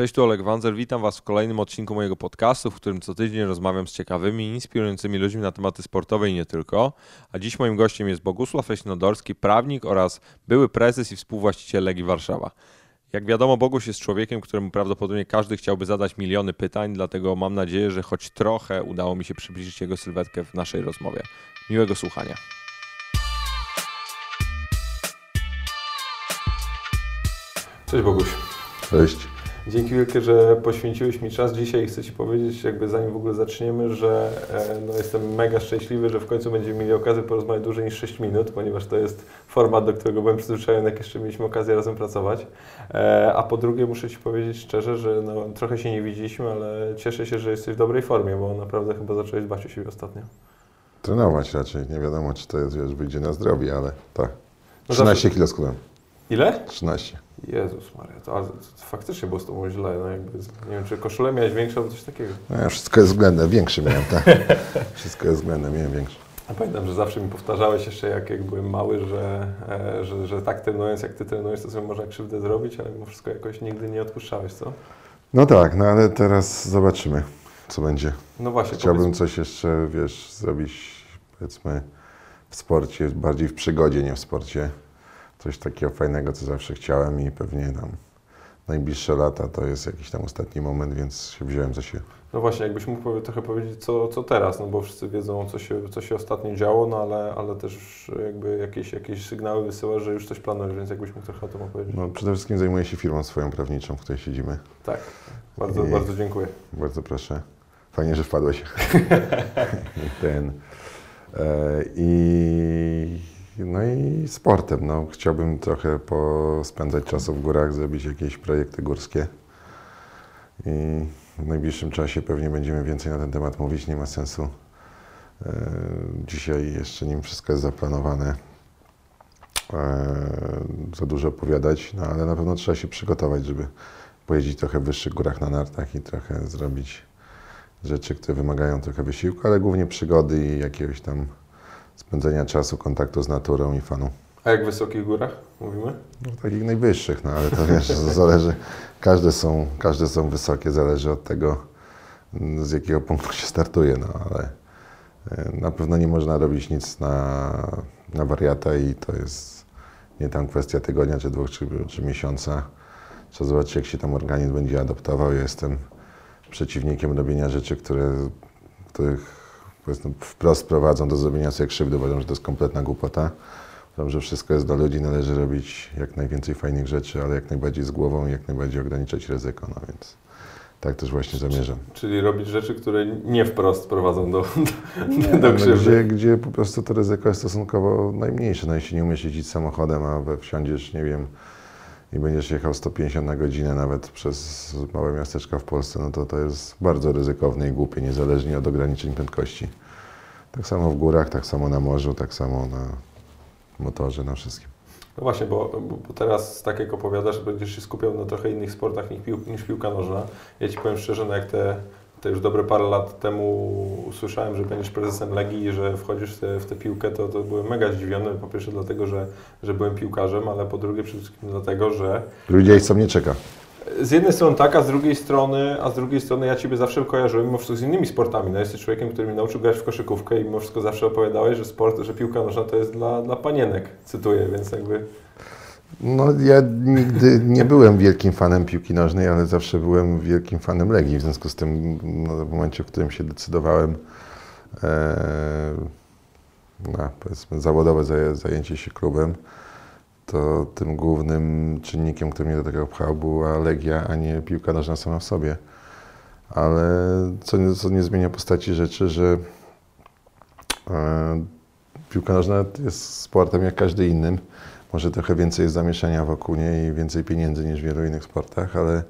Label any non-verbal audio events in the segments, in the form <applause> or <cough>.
Cześć, tu Oleg Wanzer. Witam Was w kolejnym odcinku mojego podcastu, w którym co tydzień rozmawiam z ciekawymi, inspirującymi ludźmi na tematy sportowe i nie tylko. A dziś moim gościem jest Bogusław Leśnodorski, prawnik oraz były prezes i współwłaściciel Legii Warszawa. Jak wiadomo, Boguś jest człowiekiem, któremu prawdopodobnie każdy chciałby zadać miliony pytań, dlatego mam nadzieję, że choć trochę udało mi się przybliżyć jego sylwetkę w naszej rozmowie. Miłego słuchania. Cześć Boguś. Cześć. Dzięki wielkie, że poświęciłeś mi czas dzisiaj. Chcę Ci powiedzieć, jakby zanim w ogóle zaczniemy, że e, no, jestem mega szczęśliwy, że w końcu będziemy mieli okazję porozmawiać dłużej niż 6 minut, ponieważ to jest format, do którego byłem przyzwyczajony, jak jeszcze mieliśmy okazję razem pracować. E, a po drugie muszę Ci powiedzieć szczerze, że no, trochę się nie widzieliśmy, ale cieszę się, że jesteś w dobrej formie, bo naprawdę chyba zacząłeś dbać o siebie ostatnio. Trenować raczej. Nie wiadomo, czy to jest, wiesz, wyjdzie na zdrowie, ale tak. No 13 zawsze- kilo skórem. Ile? 13. Jezus Maria, to, ale to, to faktycznie było z Tobą źle. No jakby, nie wiem, czy koszulę miałeś większą coś takiego. No, ja wszystko jest względne. Większy miałem, tak. <laughs> Wszystko jest względne, miałem większy. A pamiętam, że zawsze mi powtarzałeś jeszcze jak, jak byłem mały, że, e, że, że tak trenując jak ty trenujesz, to sobie można krzywdę zrobić, ale mimo wszystko jakoś nigdy nie odpuszczałeś, co? No tak, no ale teraz zobaczymy, co będzie. No właśnie, Chciałbym powiedz, coś jeszcze, wiesz, zrobić, powiedzmy, w sporcie, bardziej w przygodzie, nie w sporcie. Coś takiego fajnego, co zawsze chciałem i pewnie tam najbliższe lata to jest jakiś tam ostatni moment, więc się wziąłem za siebie. no właśnie, jakbyś mógł trochę powiedzieć, co, co teraz, no bo wszyscy wiedzą, co się, co się ostatnio działo, no ale, ale też jakby jakieś, jakieś sygnały wysyłasz, że już coś planujesz, więc jakbyś mógł trochę o tym opowiedzieć. No, przede wszystkim zajmuję się firmą swoją prawniczą, w której siedzimy. Tak, bardzo, I- bardzo dziękuję. Bardzo proszę. Fajnie, że wpadłeś. <laughs> Ten. E, I, no i sportem. No, chciałbym trochę pospędzać czasu w górach, zrobić jakieś projekty górskie. I w najbliższym czasie pewnie będziemy więcej na ten temat mówić. Nie ma sensu e, dzisiaj jeszcze nim wszystko jest zaplanowane. E, za dużo opowiadać, no ale na pewno trzeba się przygotować, żeby pojeździć trochę w wyższych górach na nartach i trochę zrobić rzeczy, które wymagają trochę wysiłku, ale głównie przygody i jakiegoś tam spędzenia czasu, kontaktu z naturą i fanu. A jak w wysokich górach mówimy? No, takich najwyższych, no ale to wiesz, <laughs> to zależy, każde są, każde są wysokie, zależy od tego, mm, z jakiego punktu się startuje, no ale e, na pewno nie można robić nic na, na wariata i to jest nie tam kwestia tygodnia, czy dwóch, czy, czy miesiąca. Trzeba zobaczyć, jak się tam organizm będzie adaptował. Ja jestem przeciwnikiem robienia rzeczy, które, których powiedzmy, wprost prowadzą do zrobienia sobie krzywdy. Uważam, że to jest kompletna głupota. Uważam, że wszystko jest dla ludzi, należy robić jak najwięcej fajnych rzeczy, ale jak najbardziej z głową i jak najbardziej ograniczać ryzyko, no więc tak też właśnie zamierzam. Czyli robić rzeczy, które nie wprost prowadzą do, do, No, do krzywdy. gdzie, gdzie po prostu to ryzyko jest stosunkowo najmniejsze. No jeśli nie umiesz jeździć samochodem, a we wsiądziesz, nie wiem, i będziesz jechał 150 na godzinę nawet przez małe miasteczka w Polsce, no to to jest bardzo ryzykowne i głupie, niezależnie od ograniczeń prędkości. Tak samo w górach, tak samo na morzu, tak samo na motorze, na wszystkim. No właśnie, bo, bo teraz tak jak opowiadasz, będziesz się skupiał na trochę innych sportach niż, pił, niż piłka nożna. Ja Ci powiem szczerze, no jak te, te już dobre parę lat temu usłyszałem, że będziesz prezesem Legii i że wchodzisz w tę, w tę piłkę, to, to byłem mega zdziwiony. Po pierwsze dlatego, że, że byłem piłkarzem, ale po drugie przede wszystkim dlatego, że Ludzie co mnie czeka. z jednej strony tak, a z drugiej strony, a z drugiej strony ja Ciebie zawsze kojarzyłem mimo wszystko z innymi sportami. No jesteś człowiekiem, który mi nauczył grać w koszykówkę i mimo wszystko zawsze opowiadałeś, że sport, że piłka nożna to jest dla, dla panienek, cytuję, więc jakby... No, ja nigdy nie byłem wielkim fanem piłki nożnej, ale zawsze byłem wielkim fanem Legii. W związku z tym, no, w momencie, w którym się decydowałem e, na powiedzmy zawodowe zaję- zajęcie się klubem, to tym głównym czynnikiem, który mnie do tego pchał, była Legia, a nie piłka nożna sama w sobie. Ale co nie, co nie zmienia postaci rzeczy, że e, piłka nożna jest sportem jak każdy innym. Może trochę więcej jest zamieszania wokół niej i więcej pieniędzy niż w wielu innych sportach, ale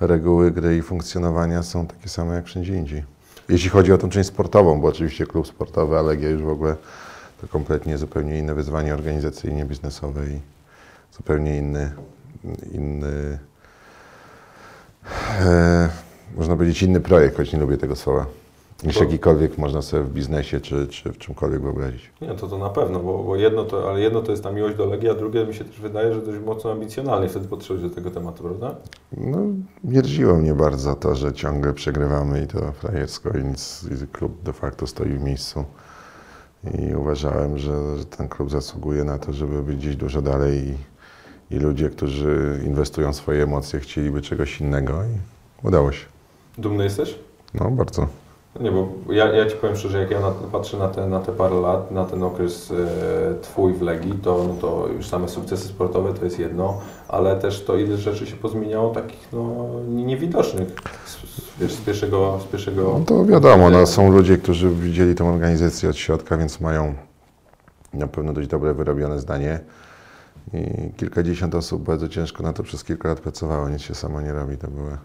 reguły gry i funkcjonowania są takie same jak wszędzie indziej. Jeśli chodzi o tą część sportową, bo oczywiście klub sportowy, a Legia już w ogóle to kompletnie zupełnie inne wyzwanie organizacyjnie, biznesowe i zupełnie inny, inny e, można powiedzieć inny projekt, choć nie lubię tego słowa. Niż Bo- jakikolwiek można sobie w biznesie czy, czy w czymkolwiek wyobrazić. Nie, to to na pewno, bo, bo jedno to, ale jedno to jest ta miłość do Legii, a drugie mi się też wydaje, że dość mocno ambicjonalnie wtedy podszedłeś do tego tematu, prawda? No, mierziło mnie bardzo to, że ciągle przegrywamy i to frajersko i, nic, i klub de facto stoi w miejscu. I uważałem, że, że ten klub zasługuje na to, żeby być gdzieś dużo dalej i, i ludzie, którzy inwestują swoje emocje, chcieliby czegoś innego i udało się. Dumny jesteś? No, bardzo. Nie, bo ja, ja Ci powiem szczerze, jak ja na, patrzę na te, na te parę lat, na ten okres e, Twój w Legii, to, no to już same sukcesy sportowe to jest jedno, ale też to ile rzeczy się pozmieniało takich no, nie- niewidocznych z, z, z pierwszego... Z pierwszego No to wiadomo, no, są ludzie, którzy widzieli tę organizację od środka, więc mają na pewno dość dobre, wyrobione zdanie. I kilkadziesiąt osób bardzo ciężko na to przez kilka lat pracowało, nic się samo nie robi. To były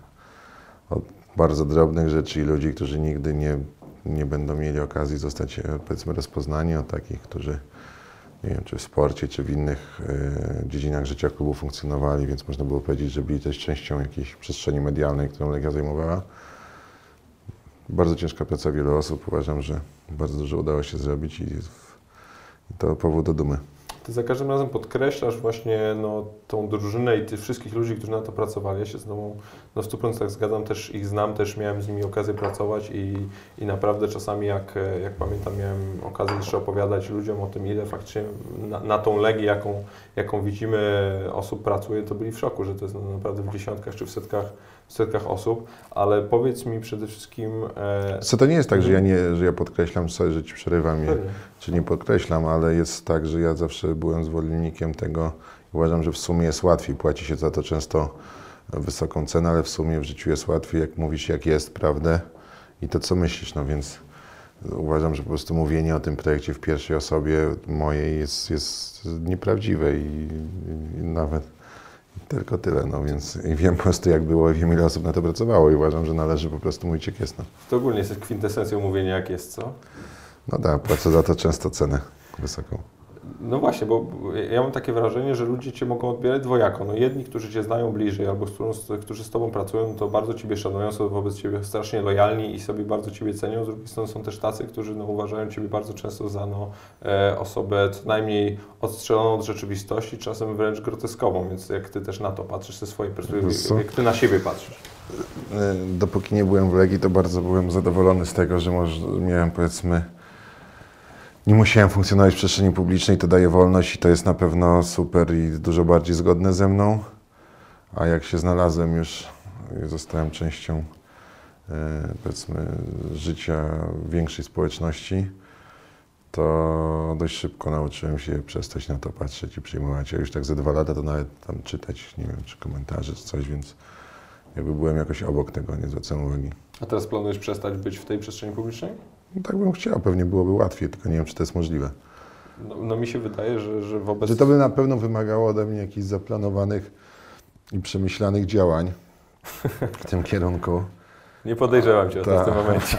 od bardzo drobnych rzeczy i ludzi, którzy nigdy nie, nie będą mieli okazji zostać, e, powiedzmy, rozpoznani, od takich, którzy nie wiem, czy w sporcie, czy w innych e, dziedzinach życia klubu funkcjonowali, więc można było powiedzieć, że byli też częścią jakiejś przestrzeni medialnej, którą Legia zajmowała. Bardzo ciężka praca wielu osób. Uważam, że bardzo dużo udało się zrobić i, i to powód do dumy. Ty za każdym razem podkreślasz właśnie no, tą drużynę i tych wszystkich ludzi, którzy na to pracowali. Ja się z Tobą no, w 100% zgadzam, też ich znam, też miałem z nimi okazję pracować i, i naprawdę czasami jak, jak pamiętam miałem okazję jeszcze opowiadać ludziom o tym, ile faktycznie na, na tą legię, jaką, jaką widzimy osób pracuje, to byli w szoku, że to jest no, naprawdę w dziesiątkach czy w setkach, w setkach osób, ale powiedz mi przede wszystkim... E, Co to nie jest tak, że ja, nie, że ja podkreślam, sorry, że Ci przerywam, pewnie. Czy nie podkreślam, ale jest tak, że ja zawsze byłem zwolennikiem tego. Uważam, że w sumie jest łatwiej. Płaci się za to często wysoką cenę, ale w sumie w życiu jest łatwiej, jak mówisz, jak jest, prawdę i to, co myślisz. No więc uważam, że po prostu mówienie o tym projekcie w pierwszej osobie mojej jest, jest nieprawdziwe i, i nawet tylko tyle. No więc i wiem po prostu, jak było i wiem, ile osób na to pracowało i uważam, że należy po prostu mówić, jak jest. No, To ogólnie jest kwintesencją mówienia, jak jest, co? No tak, płacę za to często cenę wysoką. No właśnie, bo ja mam takie wrażenie, że ludzie Cię mogą odbierać dwojako. No jedni, którzy Cię znają bliżej albo z- którzy z Tobą pracują, to bardzo Ciebie szanują, są wobec Ciebie strasznie lojalni i sobie bardzo Ciebie cenią. Z drugiej strony są też tacy, którzy no, uważają Ciebie bardzo często za no, e, osobę co najmniej odstrzeloną od rzeczywistości, czasem wręcz groteskową, więc jak Ty też na to patrzysz ze swojej perspektywy, jak Ty na siebie patrzysz. E, Dopóki nie byłem w Legii, to bardzo byłem zadowolony z tego, że może miałem powiedzmy. Nie musiałem funkcjonować w przestrzeni publicznej, to daje wolność i to jest na pewno super i dużo bardziej zgodne ze mną. A jak się znalazłem już zostałem częścią e, powiedzmy życia większej społeczności, to dość szybko nauczyłem się przestać na to patrzeć i przyjmować. Ja już tak ze dwa lata to nawet tam czytać, nie wiem, czy komentarze, czy coś, więc jakby byłem jakoś obok tego, nie zwracałem uwagi. A teraz planujesz przestać być w tej przestrzeni publicznej? No, tak bym chciał, pewnie byłoby łatwiej, tylko nie wiem, czy to jest możliwe. No, no mi się wydaje, że, że wobec... Że to by na pewno wymagało ode mnie jakichś zaplanowanych i przemyślanych działań w tym kierunku. Nie podejrzewam Cię o to w tym momencie.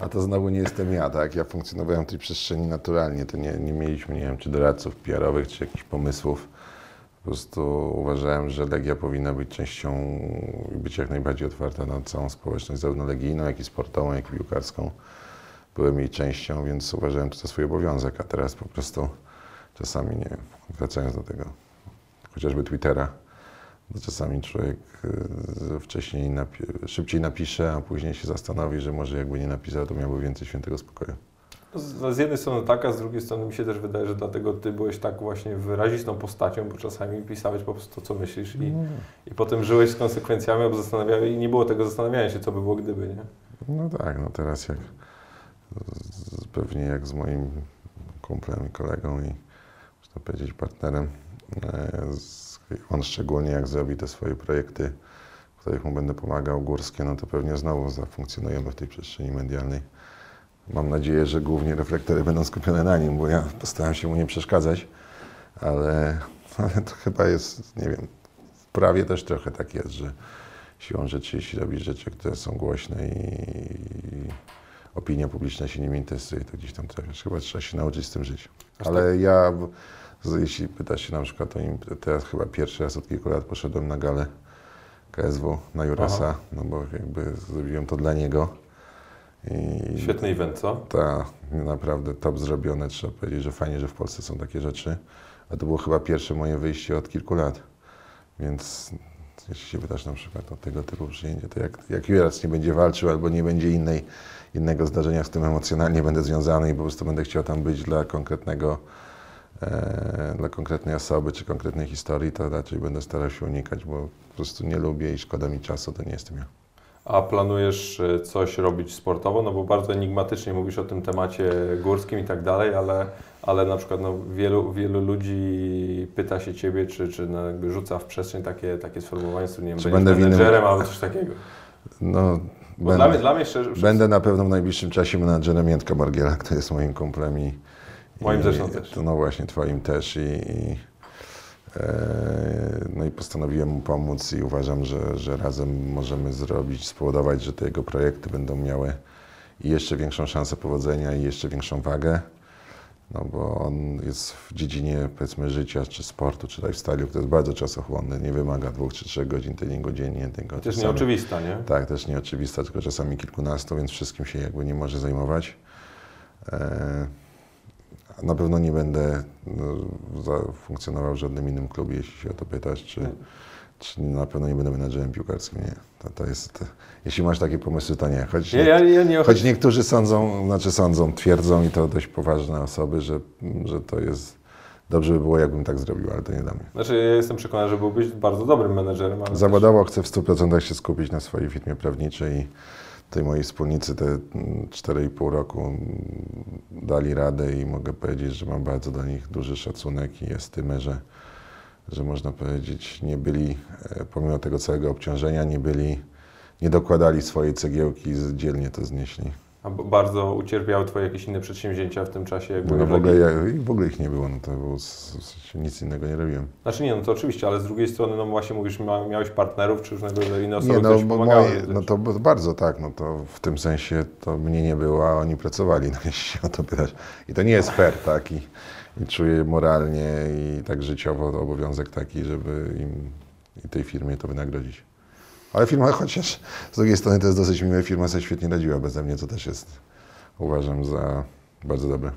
A, a to znowu nie jestem ja, tak? Ja funkcjonowałem w tej przestrzeni naturalnie. To nie, nie mieliśmy, nie wiem, czy doradców PR-owych, czy jakichś pomysłów. Po prostu uważałem, że Legia powinna być częścią i być jak najbardziej otwarta na całą społeczność, zarówno legijną, jak i sportową, jak i piłkarską. Byłem jej częścią, więc uważałem to za swój obowiązek, a teraz po prostu czasami, nie wiem, wracając do tego, chociażby Twittera, to czasami człowiek y, wcześniej napi- szybciej napisze, a później się zastanowi, że może jakby nie napisał, to miałby więcej świętego spokoju. Z, z jednej strony tak, a z drugiej strony mi się też wydaje, że dlatego ty byłeś tak właśnie wyrazistą postacią, bo czasami pisałeś po prostu to, co myślisz i, i potem żyłeś z konsekwencjami, albo zastanawiałeś i nie było tego zastanawiania się, co by było gdyby, nie? No tak, no teraz jak z, pewnie jak z moim kumplem i kolegą i można powiedzieć partnerem, e, z, on szczególnie jak zrobi te swoje projekty, w których mu będę pomagał, górskie, no to pewnie znowu zafunkcjonujemy w tej przestrzeni medialnej. Mam nadzieję, że głównie reflektory będą skupione na nim, bo ja postaram się mu nie przeszkadzać, ale, ale to chyba jest, nie wiem, prawie też trochę tak jest, że siłą rzeczy, jeśli robisz rzeczy, które są głośne i opinia publiczna się nimi interesuje, to gdzieś tam trafisz. Chyba trzeba się nauczyć z tym żyć. Ale ja, w- z- jeśli pytasz się na przykład o nim, teraz chyba pierwszy raz od kilku lat poszedłem na galę KSW, na Jurasa, Aha. no bo jakby zrobiłem to dla niego I Świetny event, co? ta naprawdę top zrobione, trzeba powiedzieć, że fajnie, że w Polsce są takie rzeczy. A to było chyba pierwsze moje wyjście od kilku lat. Więc jeśli się pytasz na przykład o tego typu przyjęcie, to jak, jak Juras nie będzie walczył albo nie będzie innej, innego zdarzenia, z tym emocjonalnie będę związany i po prostu będę chciał tam być dla konkretnego, e, dla konkretnej osoby czy konkretnej historii, to raczej będę starał się unikać, bo po prostu nie lubię i szkoda mi czasu, to nie jestem ja. A planujesz e, coś robić sportowo? No bo bardzo enigmatycznie mówisz o tym temacie górskim i tak dalej, ale, ale na przykład no, wielu, wielu ludzi pyta się Ciebie, czy, czy no, jakby rzuca w przestrzeń takie, takie sformułowanie, nie wiem, Czy będę w innym- menedżerem albo coś takiego. No, Bo dla mnie, dla mnie szczerze, Będę na pewno w najbliższym czasie menadżerem Jędrka Margiela, który jest moim kumplem i... Moim i, zresztą też. To, no właśnie, twoim też i... i e, no i postanowiłem mu pomóc i uważam, że, że razem możemy zrobić, spowodować, że te jego projekty będą miały jeszcze większą szansę powodzenia i jeszcze większą wagę. No bo on jest w dziedzinie powiedzmy życia, czy sportu, czy lifestyle'u, który jest bardzo czasochłonny, nie wymaga dwóch czy trzech godzin treningu dziennie. Tylko Też czasami- nieoczywista, nie? tak, też nieoczywista, tylko czasami kilkunastu, więc wszystkim się jakby nie może zajmować. E, na pewno nie będę no, funkcjonował w żadnym innym klubie, jeśli się o to pytasz, czy, czy na pewno nie będę menadżerem piłkarskim, nie. To, to jest, jeśli masz takie pomysły, to nie. Choć, Nie, ja, ja nie choć niektórzy sądzą, znaczy sądzą, twierdzą i to dość poważne osoby, że, że to jest, dobrze by było, jakbym tak zrobił, ale to nie mnie. Znaczy, ja jestem przekonany, że byłbyś bardzo dobrym menedżerem, Zawodowo chcę w 100% się skupić na swojej firmie prawniczej i tej mojej wspólnicy te mm, 4,5 roku mm, dali radę i mogę powiedzieć, że mam bardzo do nich duży szacunek i estymę, że, że można powiedzieć nie byli, e, pomimo tego całego obciążenia, nie byli, nie dokładali swojej cegiełki, z- dzielnie to znieśli. A bardzo ucierpiały Twoje jakieś inne przedsięwzięcia w tym czasie? Jak No, w, ogóle, ja, w ogóle ich nie było, no to było, nic innego nie robiłem. Znaczy nie, no to oczywiście, ale z drugiej strony, no właśnie mówisz, miałeś partnerów, czy różnego rodzaju inne osoby, Nie, które no, Ci bo pomagały. moje, no to bardzo tak, no to w tym sensie to mnie nie było, a oni pracowali, <laughs> no jeśli się o to pytasz. I to nie jest fair, tak, i, i czuję moralnie i tak życiowo to obowiązek taki, żeby im i tej firmie to wynagrodzić. Ale firma, chociaż z drugiej strony to jest dosyć miłe, firma sobie świetnie radziła beze mnie, co też jest, uważam, za bardzo dobre.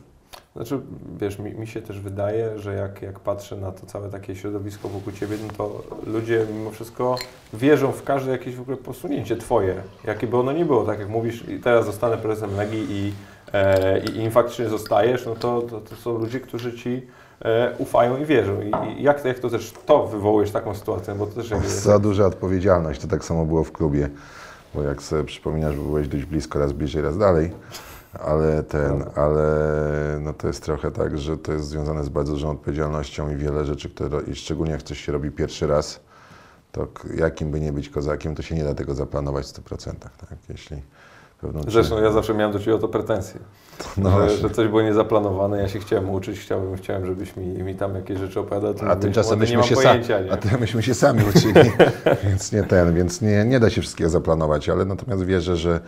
Znaczy, wiesz, mi, mi się też wydaje, że jak, jak patrzę na to całe takie środowisko wokół Ciebie, no to ludzie mimo wszystko wierzą w każde jakieś w ogóle posunięcie Twoje, jakie by ono nie było. Tak jak mówisz, teraz zostanę prezesem Legii i, e, i, i faktycznie zostajesz, no to, to, to są ludzie, którzy Ci ufają i wierzą. I, jak, to- jak to też to wywołujesz taką sytuację, bo to też jakby... Za duża odpowiedzialność, to tak samo było w klubie, bo jak sobie przypominasz, że byłeś dość blisko, raz bliżej, raz dalej, ale ten, ale no to jest trochę tak, że to jest związane z bardzo dużą odpowiedzialnością i wiele rzeczy, które, i szczególnie jak coś się robi pierwszy raz, to jakim by nie być kozakiem, to się nie da tego zaplanować w 100%, tak, jeśli pewną Zresztą ja zawsze miałem do Ciebie o to pretensje. <laughs> no że, że coś było niezaplanowane, ja się chciałem uczyć, chciałem, chciałem żebyś mi, mi tam jakieś rzeczy opowiadał. A tymczasem myśmy się, sa- pojęcia, nie? a ty, myśmy się sami uczyli, <laughs> więc nie ten, więc nie, nie da się wszystkiego zaplanować, ale natomiast wierzę, że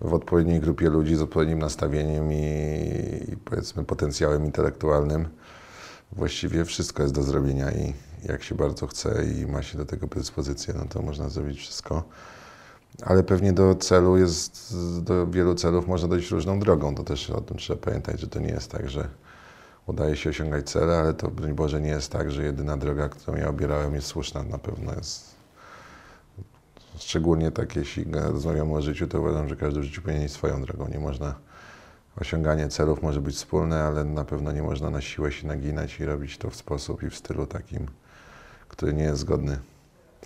w odpowiedniej grupie ludzi z odpowiednim nastawieniem i, i powiedzmy potencjałem intelektualnym właściwie wszystko jest do zrobienia i jak się bardzo chce i ma się do tego predyspozycję, no to można zrobić wszystko. Ale pewnie do celu jest, do wielu celów można dojść różną drogą. To też o tym trzeba pamiętać, że to nie jest tak, że udaje się osiągać cele, ale to broń Boże nie jest tak, że jedyna droga, którą ja obierałem jest słuszna. Na pewno jest. Szczególnie tak, jeśli rozmawiamy o życiu, to uważam, że każdy w życiu powinien iść swoją drogą. Nie można, osiąganie celów może być wspólne, ale na pewno nie można na siłę się naginać i robić to w sposób i w stylu takim, który nie jest zgodny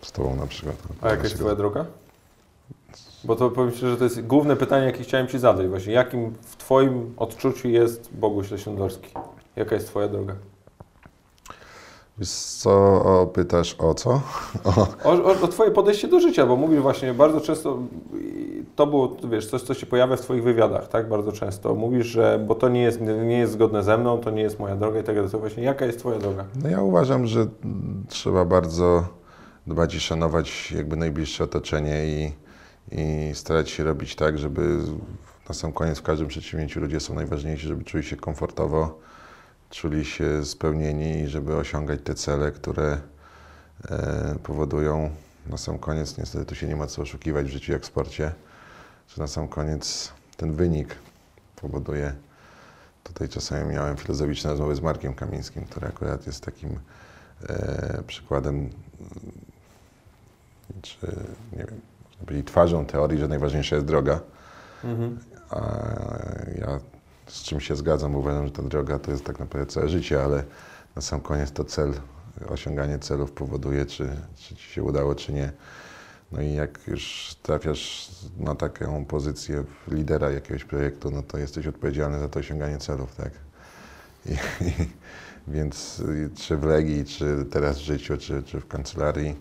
z Tobą na przykład. A jaka jest Twoja droga? Bo to powiem Ci, że to jest główne pytanie, jakie chciałem Ci zadać. Właśnie, jakim w Twoim odczuciu jest Boguś Leśnodorski? Jaka jest Twoja droga? Wiesz co, o, pytasz o co? <laughs> O, O, o, Twoje podejście do życia, bo mówisz właśnie bardzo często, to było, wiesz, coś, co się pojawia w Twoich wywiadach, tak, bardzo często. Mówisz, że, bo to nie jest, nie jest zgodne ze mną, to nie jest moja droga i tak dalej. Właśnie, jaka jest Twoja droga? No ja uważam, że trzeba bardzo dbać i szanować jakby najbliższe otoczenie i, i starać się robić tak, żeby na sam koniec w każdym przedsięwzięciu ludzie są najważniejsi, żeby czuli się komfortowo, czuli się spełnieni i żeby osiągać te cele, które e, powodują na sam koniec, niestety tu się nie ma co oszukiwać w życiu jak w sporcie, że na sam koniec ten wynik powoduje. Tutaj czasami miałem filozoficzne rozmowy z Markiem Kamińskim, który akurat jest takim e, przykładem, czy nie wiem, powiedzieć twarzą teorii, że najważniejsza jest droga. Mhm. A ja z czym się zgadzam, uważam, że ta droga to jest tak naprawdę całe życie, ale na sam koniec to cel, osiąganie celów powoduje, czy, czy ci się udało, czy nie. No i jak już trafiasz na taką pozycję lidera jakiegoś projektu, no to jesteś odpowiedzialny za to osiąganie celów, tak? I, i, <laughs> więc czy w Legii, czy teraz w życiu, czy, czy w kancelarii,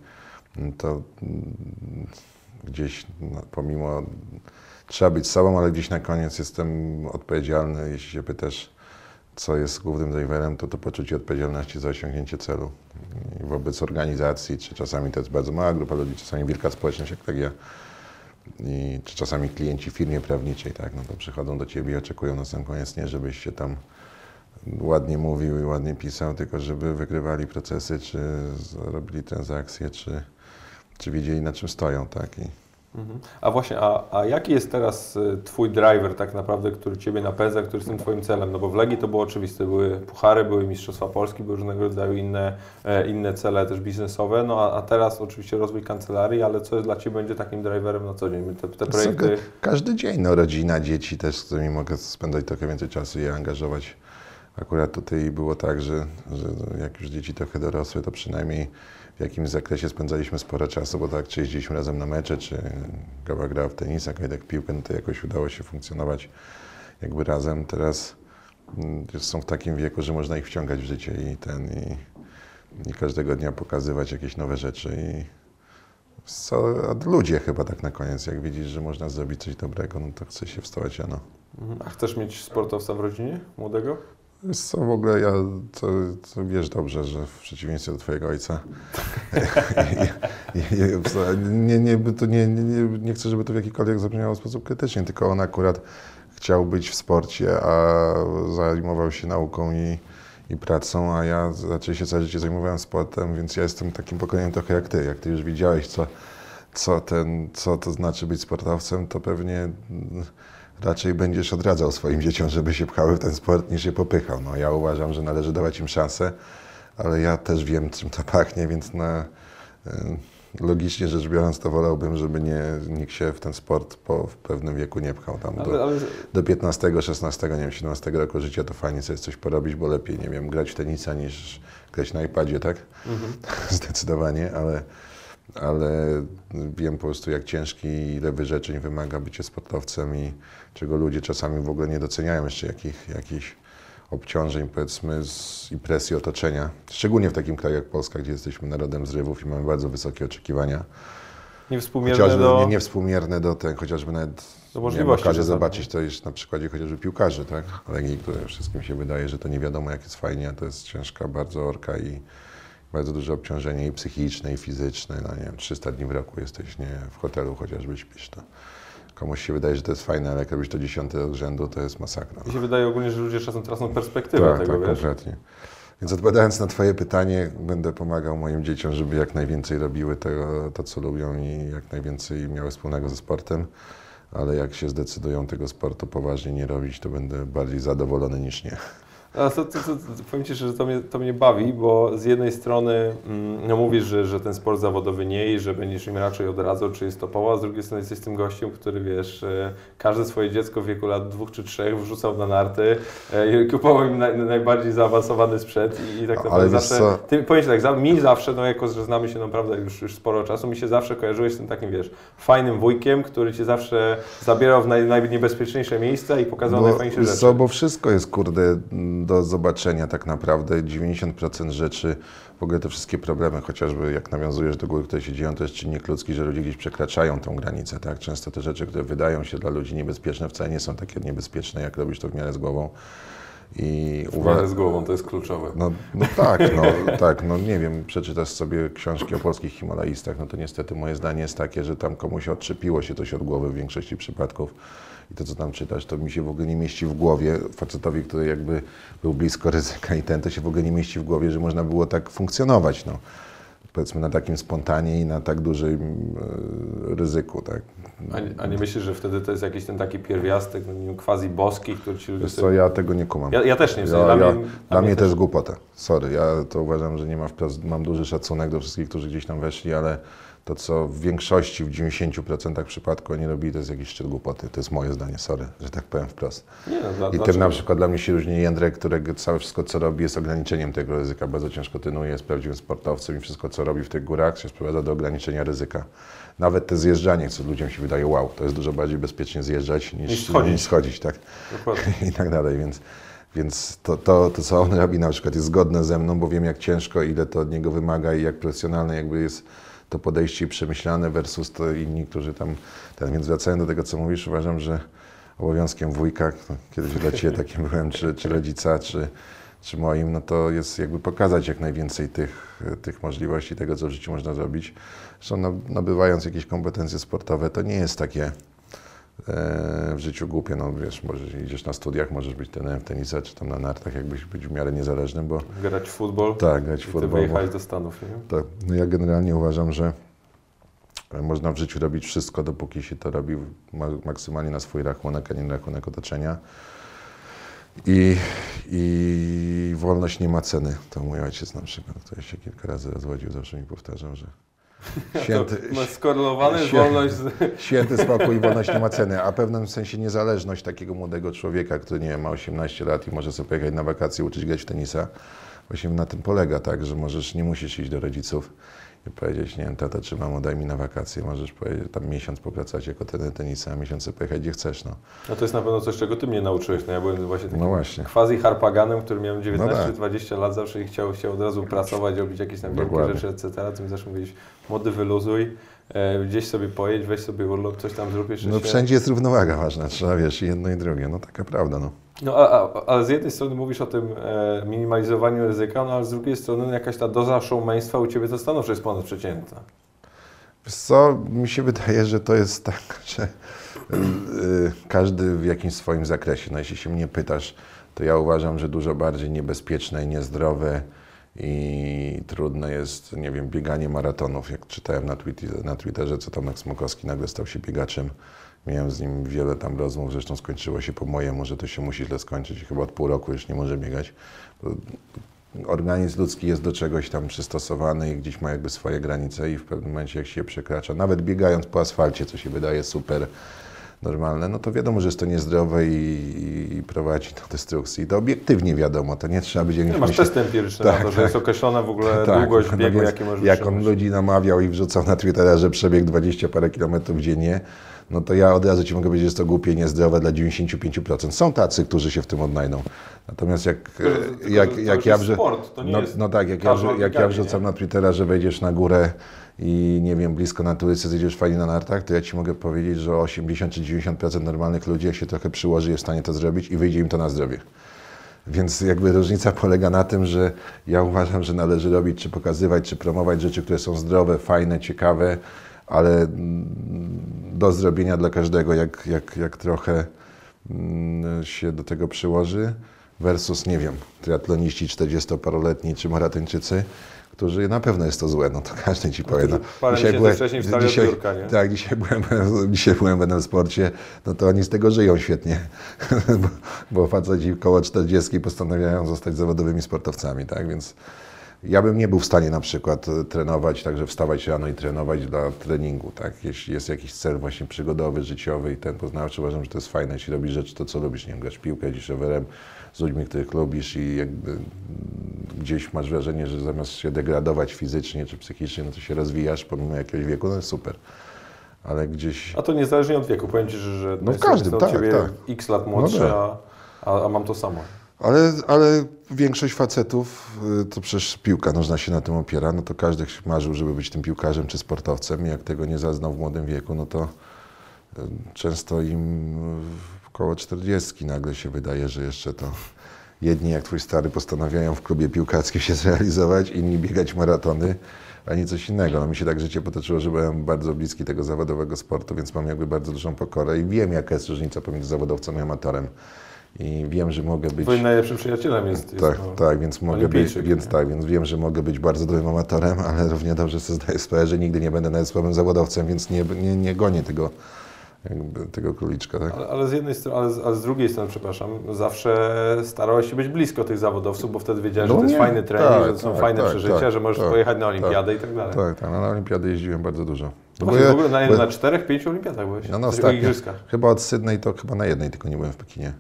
no to gdzieś no, pomimo trzeba być sobą, ale gdzieś na koniec jestem odpowiedzialny, jeśli się pytasz, co jest głównym driverem, to to poczucie odpowiedzialności za osiągnięcie celu. I wobec organizacji, czy czasami to jest bardzo mała grupa ludzi, czasami wielka społeczność, jak tak ja, i, czy czasami klienci firmie prawniczej, tak, no to przychodzą do Ciebie i oczekują na sam koniec nie, żebyś się tam ładnie mówił i ładnie pisał, tylko żeby wygrywali procesy, czy robili transakcje, czy, czy wiedzieli na czym stoją, tak. I, Mhm. A właśnie, a, a jaki jest teraz y, Twój driver tak naprawdę, który Ciebie napędza, który jest tym Twoim celem? No bo w Legii to było oczywiste, były puchary, były Mistrzostwa Polski, były różnego rodzaju inne, e, inne cele też biznesowe, no a, a teraz oczywiście rozwój kancelarii, ale co dla Ciebie będzie takim driverem na co dzień? Te, te projekty... Każdy dzień, no rodzina, dzieci też, z którymi mogę spędzać trochę więcej czasu i je angażować. Akurat tutaj było tak, że, że jak już dzieci trochę dorosły, to przynajmniej w jakimś zakresie spędzaliśmy sporo czasu, bo tak czy jeździliśmy razem na mecze, czy Gaba grała w tenisa, Kajdek piłkę, no to jakoś udało się funkcjonować jakby razem. Teraz mm, już są w takim wieku, że można ich wciągać w życie i ten i, i każdego dnia pokazywać jakieś nowe rzeczy i co, ludzie chyba tak na koniec, jak widzisz, że można zrobić coś dobrego, no to chce się wstawać rano. A chcesz mieć sportowca w rodzinie, młodego? Wiesz co, w ogóle ja, to, to wiesz dobrze, że w przeciwieństwie do twojego ojca, <laughs> nie, nie, to nie, nie, nie chcę, żeby to w jakikolwiek zabrzmiało w sposób krytyczny, tylko on akurat chciał być w sporcie, a zajmował się nauką i, i pracą, a ja raczej się całe życie zajmowałem sportem, więc ja jestem takim pokoleniem trochę jak ty. Jak ty już widziałeś, co, co, ten, co to znaczy być sportowcem, to pewnie raczej będziesz odradzał swoim dzieciom, żeby się pchały w ten sport, niż się popychał. No, ja uważam, że należy dawać im szansę, ale ja też wiem, czym to pachnie, więc na, logicznie rzecz biorąc, to wolałbym, żeby nie, nikt się w ten sport po w pewnym wieku nie pchał. Tam do, ale... do 15, 16, nie wiem, 17 roku życia to fajnie sobie coś porobić, bo lepiej, nie wiem, grać w tenisa niż grać na iPadzie, tak? Mhm. <laughs> Zdecydowanie, ale ale wiem po prostu, jak ciężki i ile wyrzeczeń wymaga bycie sportowcem i czego ludzie czasami w ogóle nie doceniają jeszcze jakich, jakichś obciążeń, powiedzmy, z, i presji otoczenia. Szczególnie w takim kraju jak Polska, gdzie jesteśmy narodem zrywów i mamy bardzo wysokie oczekiwania. Niewspółmierne chociażby, do... Nie, niewspółmierne do tego, chociażby nawet do możliwości. Miałem zobaczyć to już na przykładzie chociażby piłkarzy, tak? Legii, które wszystkim się wydaje, że to nie wiadomo jak jest fajnie, a to jest ciężka bardzo orka i bardzo duże obciążenie i psychiczne, i fizyczne. No nie wiem, 300 dni w roku jesteś nie w hotelu, chociażby śpisz. To komuś się wydaje, że to jest fajne, ale jak robisz to dziesiąty od rzędu, to jest masakra. Mi się wydaje ogólnie, że ludzie czasem tracą perspektywę tak, tego, tak, wiesz? konkretnie. Więc odpowiadając na Twoje pytanie, będę pomagał moim dzieciom, żeby jak najwięcej robiły tego, to, co lubią i jak najwięcej miały wspólnego ze sportem. Ale jak się zdecydują tego sportu poważnie nie robić, to będę bardziej zadowolony niż nie. A to, to, to, powiem Ci, że to mnie, to mnie bawi, bo z jednej strony mm, no mówisz, że, że ten sport zawodowy nie i że będziesz im raczej odradzał, czy jest topowo, a z drugiej strony jesteś tym gościem, który wiesz, e, każde swoje dziecko w wieku lat dwóch czy trzech wrzucał na narty e, i kupował im naj, najbardziej zaawansowany sprzęt i, i tak naprawdę zawsze, ty, powiem Ci tak, mi zawsze, no jako, że znamy się naprawdę już, już sporo czasu, mi się zawsze kojarzyłeś z tym takim, wiesz, fajnym wujkiem, który Cię zawsze zabierał w naj, najniebezpieczniejsze miejsca i pokazał bo, najfajniejsze rzeczy. Co, bo wszystko jest, kurde, do zobaczenia tak naprawdę. 90% rzeczy, w ogóle te wszystkie problemy, chociażby jak nawiązujesz do góry, które się dzieją, to jest czynnik ludzki, że ludzie gdzieś przekraczają tą granicę. Tak? Często te rzeczy, które wydają się dla ludzi niebezpieczne, wcale nie są takie niebezpieczne, jak robisz to w miarę z głową. I w miarę z głową, to jest kluczowe. No, no tak, no, <laughs> tak, no nie wiem, przeczytasz sobie książki o polskich Himalajistach, no to niestety moje zdanie jest takie, że tam komuś odczepiło się coś od głowy w większości przypadków i to, co tam czytasz, to mi się w ogóle nie mieści w głowie. Facetowi, który jakby był blisko ryzyka i ten, to się w ogóle nie mieści w głowie, że można było tak funkcjonować, no. Powiedzmy na takim spontanie i na tak dużym e, ryzyku, tak. A nie, a nie myślisz, że wtedy to jest jakiś ten taki pierwiastek, no quasi boski, który ci ludzie... Wiesz co, ja tego nie kumam. Ja, ja też nie, Ja, dla ja, mnie, dla mnie to jest głupota. Sorry, ja to uważam, że nie ma wprost. Mam duży szacunek do wszystkich, którzy gdzieś tam weszli, ale to, co w większości, w 90% przypadku oni robili, to jest jakiś szczyt głupoty. To jest moje zdanie, sorry, że tak powiem wprost. Nie, no, dla, I tym dlaczego? na przykład dla mnie się różni Jędrek, którego całe wszystko, co robi, jest ograniczeniem tego ryzyka. Bardzo ciężko trenuje, jest prawdziwym sportowcem i wszystko, co robi w tych górach, się sprowadza do ograniczenia ryzyka. Nawet te zjeżdżanie, co ludziom się wydaje, wow, to jest dużo bardziej bezpiecznie zjeżdżać niż, Niż schodzić. niż schodzić tak? <laughs> I tak dalej, więc, więc to, to, to, co on robi na przykład jest zgodne ze mną, bo wiem jak ciężko, ile to od niego wymaga i jak profesjonalne jakby jest to podejście przemyślane versus to inni, którzy tam, ten, więc wracając do tego, co mówisz, uważam, że obowiązkiem wujka, kiedyś dla Ciebie <laughs> takim byłem, czy, czy rodzica, czy, czy moim, no to jest jakby pokazać jak najwięcej tych, tych możliwości, tego, co w życiu można zrobić. Zresztą no, nabywając jakieś kompetencje sportowe, to nie jest takie e, w życiu głupie, no wiesz, możesz idziesz na studiach, możesz być trenerem tenisa, czy tam na nartach, jakbyś być w miarę niezależnym, bo Grać w futbol tak, grać w futbol. bo- wyjechałeś do Stanów, nie? tak, no ja generalnie uważam, że można w życiu robić wszystko, dopóki się to robi ma- maksymalnie na swój rachunek, a nie na rachunek otoczenia. I, I wolność nie ma ceny. To mój ojciec na przykład, który się kilka razy rozwodził, zawsze mi powtarzał, że święty, skorelowany Święty. wolność z... święty spokój i wolność nie ma ceny, a w pewnym sensie niezależność takiego młodego człowieka, który nie wiem, ma 18 lat i może sobie pojechać na wakacje, uczyć grać w tenisa, właśnie na tym polega, tak, że możesz, nie musisz iść do rodziców powiedzieć, nie wiem, tata czy mamo, daj mi na wakacje, możesz tam miesiąc popracować jako trener tenisa, a miesiąc sobie pojechać gdzie chcesz, no. No to jest na pewno coś, czego ty mnie nauczyłeś. No ja byłem właśnie takim No właśnie. quasi harpaganem, który miałem No tak. 19-20 lat zawsze i chciał, chciał od razu pracować, robić jakieś tam wielkie rzeczy, etc. Ty mi zawsze mówiłeś, młody wyluzuj, gdzieś sobie pojedź, weź sobie urlop, coś tam zrób jeszcze No wszędzie jest równowaga ważna, trzeba, wiesz, jedno i drugie, no taka prawda, no. No ale z jednej strony mówisz o tym e, minimalizowaniu ryzyka, no ale z drugiej strony jakaś ta doza showmeństwa u Ciebie to stanowczo jest ponadprzeciętna. Wiesz co, mi się wydaje, że to jest tak, <laughs> że y, każdy w jakimś swoim zakresie. No jeśli się mnie pytasz, to ja uważam, że dużo bardziej niebezpieczne i niezdrowe i trudne jest, nie wiem, bieganie maratonów. Jak czytałem na, Twitterze, na Twitterze, co Tomek Smokowski nagle stał się biegaczem. Miałem z nim wiele tam rozmów, zresztą skończyło się po mojemu, że to się musi źle skończyć chyba od pół roku już nie może biegać. Organizm ludzki jest do czegoś tam przystosowany i gdzieś ma jakby swoje granice i w pewnym momencie jak się je przekracza, nawet biegając po asfalcie, co się wydaje super normalne, no to wiadomo, że jest to niezdrowe i, i, prowadzi do destrukcji. To obiektywnie wiadomo, to nie trzeba być jakimś... Nie masz myśl- testy empiryczne Tak, na to, że tak. jest określona w ogóle Tak, długość no biegu, jaki możesz Jak on ludzi namawiał i wrzucał na Twittera, że przebieg 20 parę kilometrów dziennie, no to ja od razu Ci mogę powiedzieć, że jest to głupie niezdrowe dla 95%. Są tacy, którzy się w tym odnajdą. Natomiast jak, Tylko, jak, jak ja nie no, jest no tak, jak ja, jak ja wrzucam nie? na Twittera, że wejdziesz na górę i nie wiem, blisko na turycy zjedziesz fajnie na nartach, to ja Ci mogę powiedzieć, że 80 czy 90% normalnych ludzi, jak się trochę przyłoży, jest w stanie to zrobić i wyjdzie im to na zdrowie. Więc jakby różnica polega na tym, że ja uważam, że należy robić, czy pokazywać, czy promować rzeczy, które są zdrowe, fajne, ciekawe, ale mm, do zrobienia dla każdego, jak, jak, jak trochę mm, się do tego przyłoży, versus, nie wiem, triatloniści 40-paroletni czy maratończycy, którzy na pewno jest to złe, no to każdy ci powie. No, parę miesięcy wcześniej wstali od dzisiaj, biurka, nie? tak, dzisiaj byłem, <laughs> dzisiaj byłem w Sporcie, no to oni z tego żyją świetnie, <laughs> bo, bo faceci koło 40 postanawiają zostać zawodowymi sportowcami, tak, więc ja bym nie był w stanie na przykład e, trenować, także wstawać rano i trenować dla treningu, tak, jeśli jest jakiś cel właśnie przygodowy, życiowy i ten poznawczy, uważam, że to jest fajne, jeśli robisz rzeczy, to co lubisz, nie wiem, grasz piłkę, jeździsz rowerem z ludźmi, których lubisz i jakby mm, gdzieś masz wrażenie, że zamiast się degradować fizycznie czy psychicznie, no to się rozwijasz pomimo jakiegoś wieku, no jest super. Ale gdzieś... A to niezależnie od wieku. Powiem Ci, że, że No w każdym, od tak, Ciebie tak. x lat młodszy, tak. a, a, mam to samo. Ale, ale większość facetów, y, to przecież piłka nożna się na tym opiera, no to każdy marzył, żeby być tym piłkarzem czy sportowcem i jak tego nie zaznał w młodym wieku, no to y, często im w koło 40 nagle się wydaje, że jeszcze to jedni jak twój stary postanawiają w klubie piłkarskim się <laughs> zrealizować, inni biegać maratony, a nie coś innego. No mi się tak życie potoczyło, że byłem bardzo bliski tego zawodowego sportu, więc mam jakby bardzo dużą pokorę i wiem jaka jest różnica pomiędzy zawodowcem i amatorem. I wiem, że mogę być... Twoim najlepszym przyjacielem jest, jest Tak, no, tak, więc mogę być, więc nie? tak, więc wiem, że mogę być bardzo dobrym amatorem, ale równie dobrze sobie zdaję sprawę, że nigdy nie będę nawet słabym zawodowcem, więc nie, nie, nie gonię tego tego króliczka, tak? Ale, ale z jednej strony, ale z, ale z drugiej strony, przepraszam, zawsze starałeś się być blisko tych zawodowców, bo wtedy wiedziałeś, No że to jest nie, fajny trening, tak, że to są tak, fajne tak, przeżycia, tak, że możesz tak, pojechać na olimpiadę i tak dalej. Tak, tak, no, na olimpiady jeździłem bardzo dużo. No właśnie, ja- w ogóle na, bo- na czterech, pięciu olimpiadach byłeś? No, no ostatnio, igrzyskach. chyba od Sydney to chyba na jednej tylko nie byłem w Pekinie.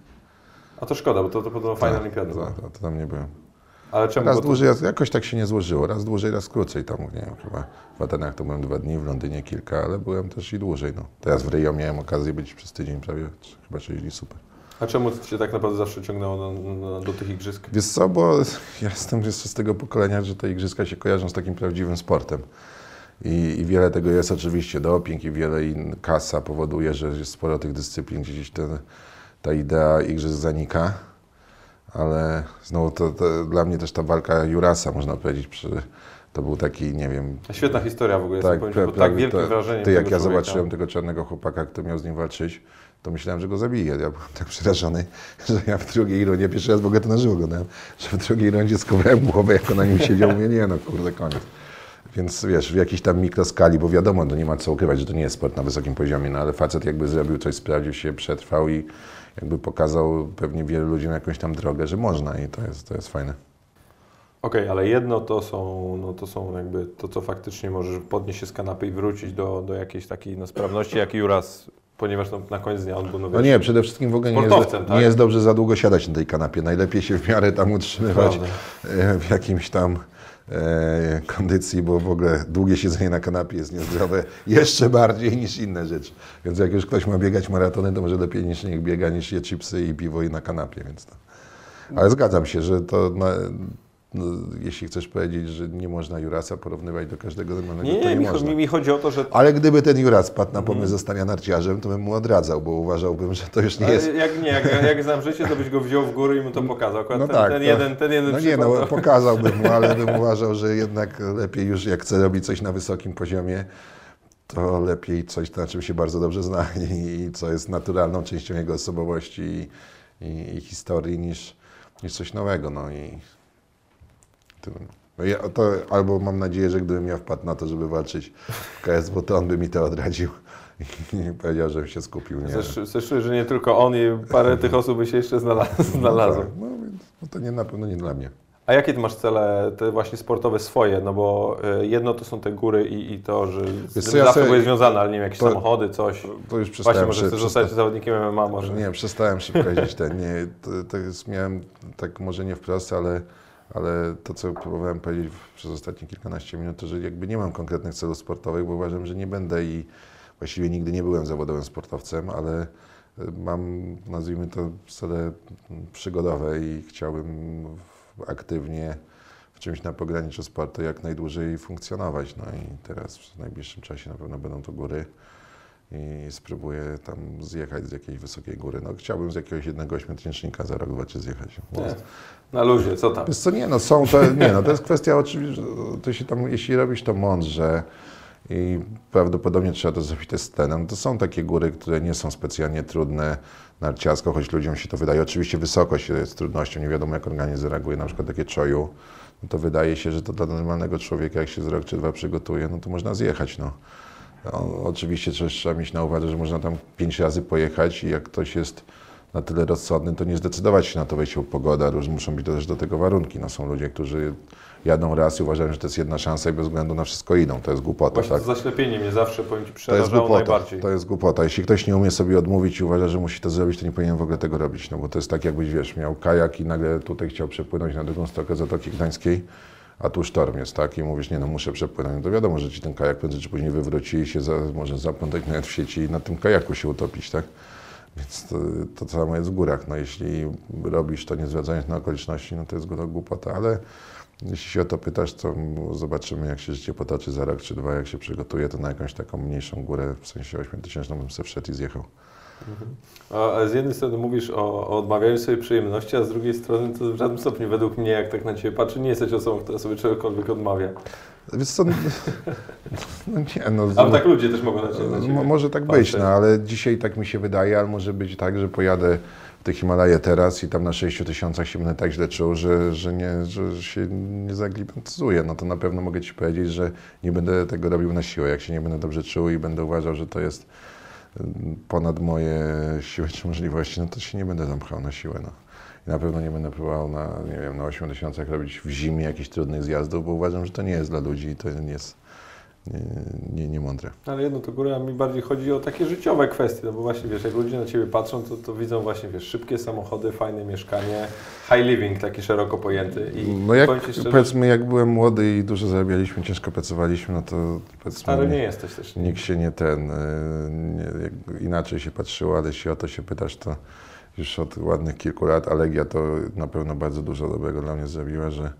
A to szkoda, bo to, to podobno fajna olimpiada to, to tam nie byłem. Ale czemu? Raz dłużej, raz- jakoś tak się nie złożyło. Raz dłużej, raz krócej. Tam, nie wiem, chyba w Atenach to byłem dwa dni, w Londynie kilka, ale byłem też i dłużej. No. Teraz w Rio miałem okazję być przez tydzień prawie, chyba czyli super. a czemu cię tak naprawdę zawsze ciągnęło na, do tych igrzysk? Wiesz co, bo <laughs> ja jestem jeszcze z tego pokolenia, że te igrzyska się kojarzą z takim prawdziwym sportem. I, I wiele tego jest oczywiście doping i wiele in, kasa powoduje, że jest sporo tych dyscyplin, gdzie gdzieś ten, ta idea igrzysk zanika. Ale znowu to, to dla mnie też ta walka Jurasa, można powiedzieć, przy, to był taki, nie wiem, Świetna historia w ogóle, tak, powiem, bo tak wielkim to- wrażeniem Ty, jak ja człowieka. zobaczyłem tego czarnego chłopaka, kto miał z nim walczyć, to myślałem, że go zabiję. Ja byłem tak przerażony, <laughs> że ja w drugiej rundzie, pierwszy raz w ogóle to na żywo oglądałem, że w drugiej rundzie skowałem głowę, jak on na nim siedział, mówię, nie no, kurde, koniec. Więc wiesz, w jakiejś tam mikroskali, bo wiadomo, no nie ma co ukrywać, że to nie jest sport na wysokim poziomie, no ale facet jakby zrobił coś, sprawdził się, przetrwał i jakby pokazał pewnie wielu ludziom jakąś tam drogę, że można i to jest, to jest fajne. Okej, ale jedno to są, no to są jakby to, co faktycznie możesz podnieść się z kanapy i wrócić do, do jakiejś takiej no, sprawności, jak Juras, ponieważ no, na koniec dnia on był no, No nie, przede wszystkim w ogóle nie jest, tak? nie jest dobrze za długo siadać na tej kanapie. Najlepiej się w miarę tam utrzymywać Prawda. e, w jakimś tam kondycji, bo w ogóle długie siedzenie na kanapie jest niezdrowe jeszcze bardziej niż inne rzeczy. Więc jak już ktoś ma biegać maratony, to może lepiej niż niech biega, niż je chipsy i piwo i na kanapie. Więc to. Ale zgadzam się, że to na, no, jeśli chcesz powiedzieć, że nie można Jurasa porównywać do każdego normalnego, Nie, to nie, mi, można. mi, chodzi o to, że Ale gdyby ten Juras padł na pomysł Mhm. zostania narciarzem, to bym mu odradzał, bo uważałbym, że to już nie Ale jest Jak nie, jak, jak znam życie, to byś go wziął w górę i mu to pokazał. Akurat No ten, tak, ten, jeden, ten jeden No nie, no to- pokazałbym mu, ale bym uważał, że jednak lepiej już jak chce robić coś na wysokim poziomie, to lepiej coś, na czym się bardzo dobrze zna <laughs> i, i co jest naturalną częścią jego osobowości i, i, i historii niż, niż coś nowego. No i tyle. No ja, to, albo mam nadzieję, że gdybym ja wpadł na to, żeby walczyć w KSW, to on by mi to odradził i <laughs> powiedział, żebym się skupił. Nie, Zresztą, że nie tylko on i parę tych osób by się jeszcze znalazło. znalazło. <laughs> No, tak, no, więc, no to nie, na pewno nie dla mnie. A jakie ty masz cele, te właśnie sportowe swoje? No bo y, jedno to są te góry i, i to, że z Wiesz tym co, ja zawsze sobie- byłeś związany, ale nie wiem, jakieś to- samochody, coś. To już Właśnie, przestałem. może prze- chcesz przesta- zostać zawodnikiem MMA może. Nie, przestałem szybko jeździć ten. Nie, to, to jest, miałem tak może nie wprost, ale, ale to, co próbowałem powiedzieć przez ostatnie kilkanaście minut, to że jakby nie mam konkretnych celów sportowych, bo uważam, że nie będę i właściwie nigdy nie byłem zawodowym sportowcem, ale y, mam, nazwijmy to, cele mm, przygodowe i chciałbym aktywnie w czymś na pograniczu sportu jak najdłużej funkcjonować. No i teraz w najbliższym czasie na pewno będą to góry i spróbuję tam zjechać z jakiejś wysokiej góry. No chciałbym z jakiegoś jednego ośmiotysięcznika za rok, dwa czy zjechać. Bo- Nie. Na luzie, co tam? Wiesz co, nie no, są to, nie no, to jest kwestia oczywiście, to się tam, jeśli robisz to mądrze i prawdopodobnie trzeba to zrobić z tlenem, to są takie góry, które nie są specjalnie trudne narciarsko, choć ludziom się to wydaje. Oczywiście wysokość jest trudnością, nie wiadomo jak organizm zareaguje, na przykład takie czoju, no to wydaje się, że to dla normalnego człowieka, jak się z rok czy dwa przygotuje, no to można zjechać, no. No, oczywiście też trzeba mieć na uwadze, że można tam pięć razy pojechać i jak ktoś jest na tyle rozsądny, to nie zdecydować się na to wejście, pogoda, róż, muszą być też do tego warunki. No, są ludzie, którzy jadą raz i uważają, że to jest jedna szansa i bez względu na wszystko idą. To jest głupota, Właśnie tak? to zaślepienie mnie zawsze, powiem Ci, To jest głupota. najbardziej. To jest głupota. Jeśli ktoś nie umie sobie odmówić i uważa, że musi to zrobić, to nie powinien w ogóle tego robić. No bo to jest tak, jakbyś wiesz, miał kajak i nagle tutaj chciał przepłynąć na drugą stronę Zatoki Gdańskiej, a tu sztorm jest, tak? I mówisz, nie no, muszę przepłynąć. No to wiadomo, że ci ten kajak prędzej czy później wywróci i się za, może zaplątać nawet w sieci i na tym kajaku się utopić, tak? Więc to, to samo jest w górach. No jeśli robisz to nie zwracając na okoliczności, no to jest to głupota, ale jeśli się o to pytasz, to zobaczymy, jak się życie potoczy za rok czy dwa, jak się przygotuje, to na jakąś taką mniejszą górę, w sensie 8000 bym sobie wszedł i zjechał. A z jednej strony mówisz o, o odmawianiu sobie przyjemności, a z drugiej strony to w żadnym stopniu według mnie, jak tak na Ciebie patrzy, nie jesteś osobą, która sobie czegokolwiek odmawia. Więc co, <laughs> no nie, no, Ale tak ludzie też mogą na Ciebie. Mo- Może tak patrzeć. być, no ale dzisiaj tak mi się wydaje, ale może być tak, że pojadę w te Himalaje teraz i tam na 6 tysiącach się będę tak źle czuł, że, że, nie, że się nie zaklimatyzuję. No to na pewno mogę Ci powiedzieć, że nie będę tego robił na siłę. Jak się nie będę dobrze czuł i będę uważał, że to jest ponad moje siły czy możliwości, no to się nie będę zamknął na siłę. No. I na pewno nie będę próbował na, nie wiem, na 8 tysiącach robić w zimie jakichś trudnych zjazdów, bo uważam, że to nie jest dla ludzi i to nie jest nie, nie, mądre. Ale jedno to góra, mi bardziej chodzi o takie życiowe kwestie, no bo właśnie wiesz, jak ludzie na Ciebie patrzą, to, to widzą właśnie, wiesz, szybkie samochody, fajne mieszkanie, high living taki szeroko pojęty. I no jak, szczerze, powiedzmy, jak byłem młody i dużo zarabialiśmy, ciężko pracowaliśmy, no to powiedzmy... Stary nie jesteś też. Nie. Nikt się nie ten, e, nie, inaczej się patrzyło, ale jeśli o to się pytasz, to już od ładnych kilku lat, Alegia to na pewno bardzo dużo dobrego dla mnie zrobiła, że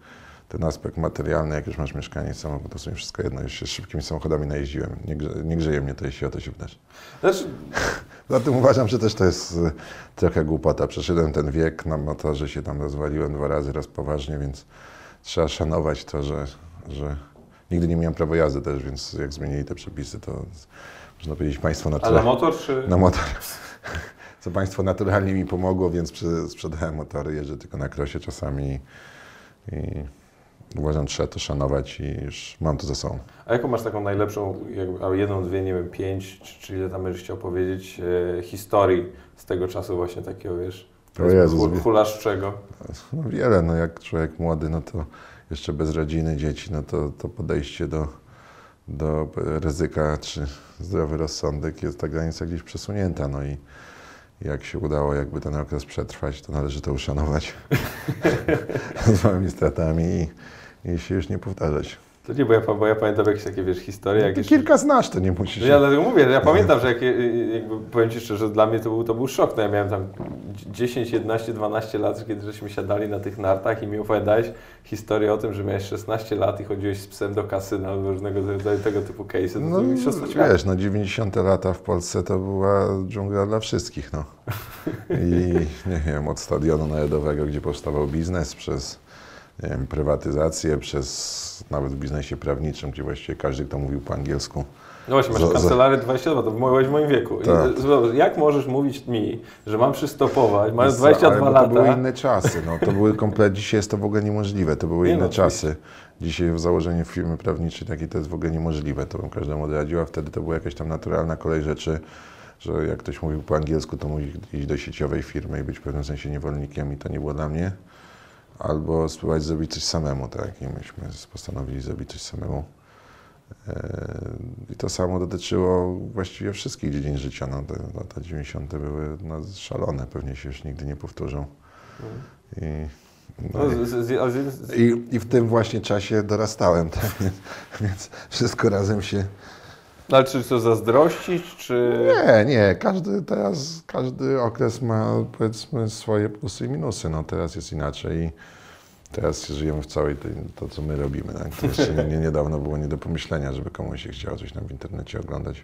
ten aspekt materialny, jak już masz mieszkanie i samochód, to są wszystko jedno. Już się szybkimi samochodami najeździłem. Nie, grze, nie grzeje mnie to, jeśli o to się pytasz. Znaczy... <laughs> Zatem uważam, że też to jest y, trochę głupota. Przeszedłem ten wiek, na motorze się tam rozwaliłem dwa razy, raz poważnie, więc trzeba szanować to, że, że nigdy nie miałem prawa jazdy też, więc jak zmienili te przepisy, to można powiedzieć państwo naturalnie. A <laughs> na motor czy? Na motor. Co państwo naturalnie mi pomogło, więc sprzedałem motory, jeżdżę tylko na krosie czasami i uważam, trzeba to szanować i już mam to za sobą. A jaką masz taką najlepszą, jakby, jedną, dwie, nie wiem, pięć, czy, czy ile tam będziesz chciał powiedzieć, e, historii z tego czasu właśnie takiego, wiesz, o Jezus? No wiele, no jak człowiek młody, no to jeszcze bez rodziny, dzieci, no to, to podejście do, do ryzyka czy zdrowy rozsądek jest ta granica gdzieś przesunięta, no i jak się udało jakby ten okres przetrwać, to należy to uszanować <laughs> <laughs> z małymi stratami i, i się już nie powtarzać. To nie, bo ja, bo ja pamiętam jakieś takie, wiesz, historie. No. Kilka znasz, to nie musisz. No ja dlatego mówię, ja pamiętam, że jak, jakby, powiem Ci szczerze, że dla mnie to był, to był szok. No ja miałem tam 10, 11, 12 lat, kiedy żeśmy siadali na tych nartach i mi opowiadałeś historię o tym, że miałeś 16 lat i chodziłeś z psem do kasyna, różnego rodzaju tego typu case'y. No, no wiesz, no 90 lata w Polsce to była dżungla dla wszystkich, no. I <laughs> nie wiem, od Stadionu Narodowego, gdzie powstawał biznes, przez wiem, prywatyzację, przez nawet w biznesie prawniczym, gdzie właściwie każdy, kto mówił po angielsku. No właśnie, masz kancelarię 22, to byłeś w moim wieku. Tak. I, jak możesz mówić mi, że mam przystopować, mając 22 ale lata? To były inne czasy, no, to były kompletnie, dzisiaj jest to w ogóle niemożliwe, to były nie inne no, czasy. Dzisiaj w założeniu firmy prawniczej takiej to jest w ogóle niemożliwe, to bym każdemu odradził, a wtedy to była jakaś tam naturalna kolej rzeczy, że jak ktoś mówił po angielsku, to mógł iść do sieciowej firmy i być w pewnym sensie niewolnikiem i to nie było dla mnie albo spróbować zrobić coś samemu, tak? I myśmy postanowili zrobić coś samemu. E, I to samo dotyczyło właściwie wszystkich dziedzin życia. No, te lata 90. były no, szalone, pewnie się już nigdy nie powtórzą. I, no, i, i, w tym właśnie czasie dorastałem, <laughs> tak? więc wszystko razem się ale czy to zazdrościć, czy... Nie, nie. Każdy teraz, każdy okres ma powiedzmy swoje plusy i minusy. No teraz jest inaczej i teraz żyjemy w całej tej, to, co my robimy. Tak? To jeszcze nie, nie, niedawno było nie do pomyślenia, żeby komuś się chciało coś tam w internecie oglądać.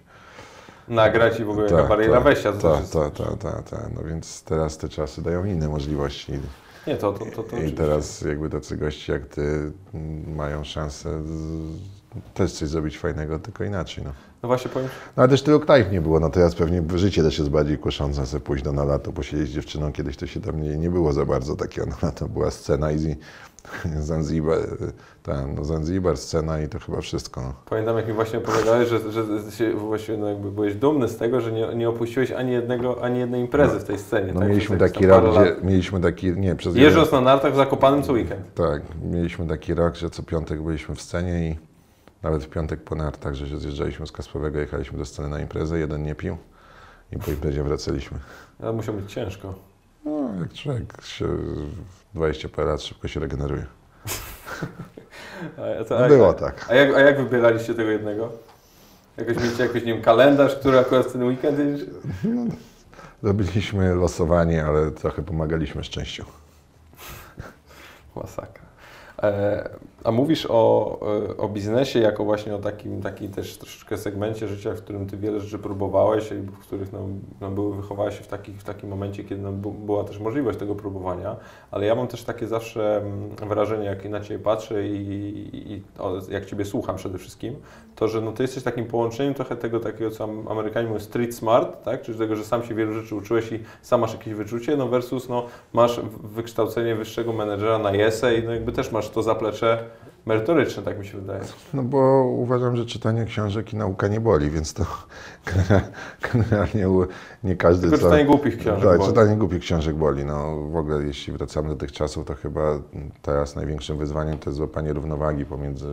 Nagrać i w ogóle ta, jaka bariera ta, wejścia. Tak, tak, tak, tak. Ta. No więc teraz te czasy dają inne możliwości. Nie, to, to, to, to I teraz jakby tacy gości jak ty mają szansę też coś zrobić fajnego, tylko inaczej. No. No właśnie powiem. No ale też tylu knajp nie było, no teraz pewnie życie też jest bardziej kuszące, sobie pójść do na lato, posiedzieć z dziewczyną, kiedyś to się tam nie, nie było za bardzo takiego, no to była scena i <laughs> Zanzibar, ten, no Zanzibar, scena i to chyba wszystko. No. Pamiętam, jak mi właśnie opowiadałeś, że, że właściwie no jakby byłeś dumny z tego, że nie, nie opuściłeś ani, jednego, ani jednej imprezy no, w tej scenie. No tak? mieliśmy taki rok, gdzie, mieliśmy taki, nie, przez Jeżdżąc na nartach w Zakopanym co weekend. Tak, mieliśmy taki rok, że co piątek byliśmy w scenie i nawet w piątek po nartach, że się zjeżdżaliśmy z Kasprowego, jechaliśmy do sceny na imprezę, jeden nie pił i po imprezie wracaliśmy. Ale musiał być ciężko. No, jak człowiek się 20 parę lat szybko się regeneruje. <laughs> a, to, a, Było tak. A jak, a jak wybieraliście tego jednego? Jakoś mieliście jakiś, nie wiem, kalendarz, który akurat ten weekend jedziesz? No, robiliśmy losowanie, ale trochę pomagaliśmy szczęściu. <laughs> Masakra. E, a mówisz o, e, o biznesie jako właśnie o takim, takim też troszeczkę segmencie życia, w którym Ty wiele rzeczy próbowałeś i w których no, no były, wychowałeś się w, taki, w takim momencie, kiedy była też możliwość tego próbowania, ale ja mam też takie zawsze mm, wrażenie, jak na Ciebie patrzę i, i, i o, jak Ciebie słucham przede wszystkim, to, że no, Ty jesteś takim połączeniem trochę tego takiego, co Amerykanie mówią street smart, tak? czyli tego, że sam się wielu rzeczy uczyłeś i sam masz jakieś wyczucie, no versus no, masz wykształcenie wyższego menedżera na JESE i no, jakby też masz to zaplecze merytoryczne, tak mi się wydaje. No bo uważam, że czytanie książek i nauka nie boli, więc to <laughs> generalnie nie każdy... Tylko co- czytanie głupich książek Tak, boli. czytanie głupich książek boli. No w ogóle jeśli wracamy do tych czasów, to chyba teraz największym wyzwaniem to jest złapanie równowagi pomiędzy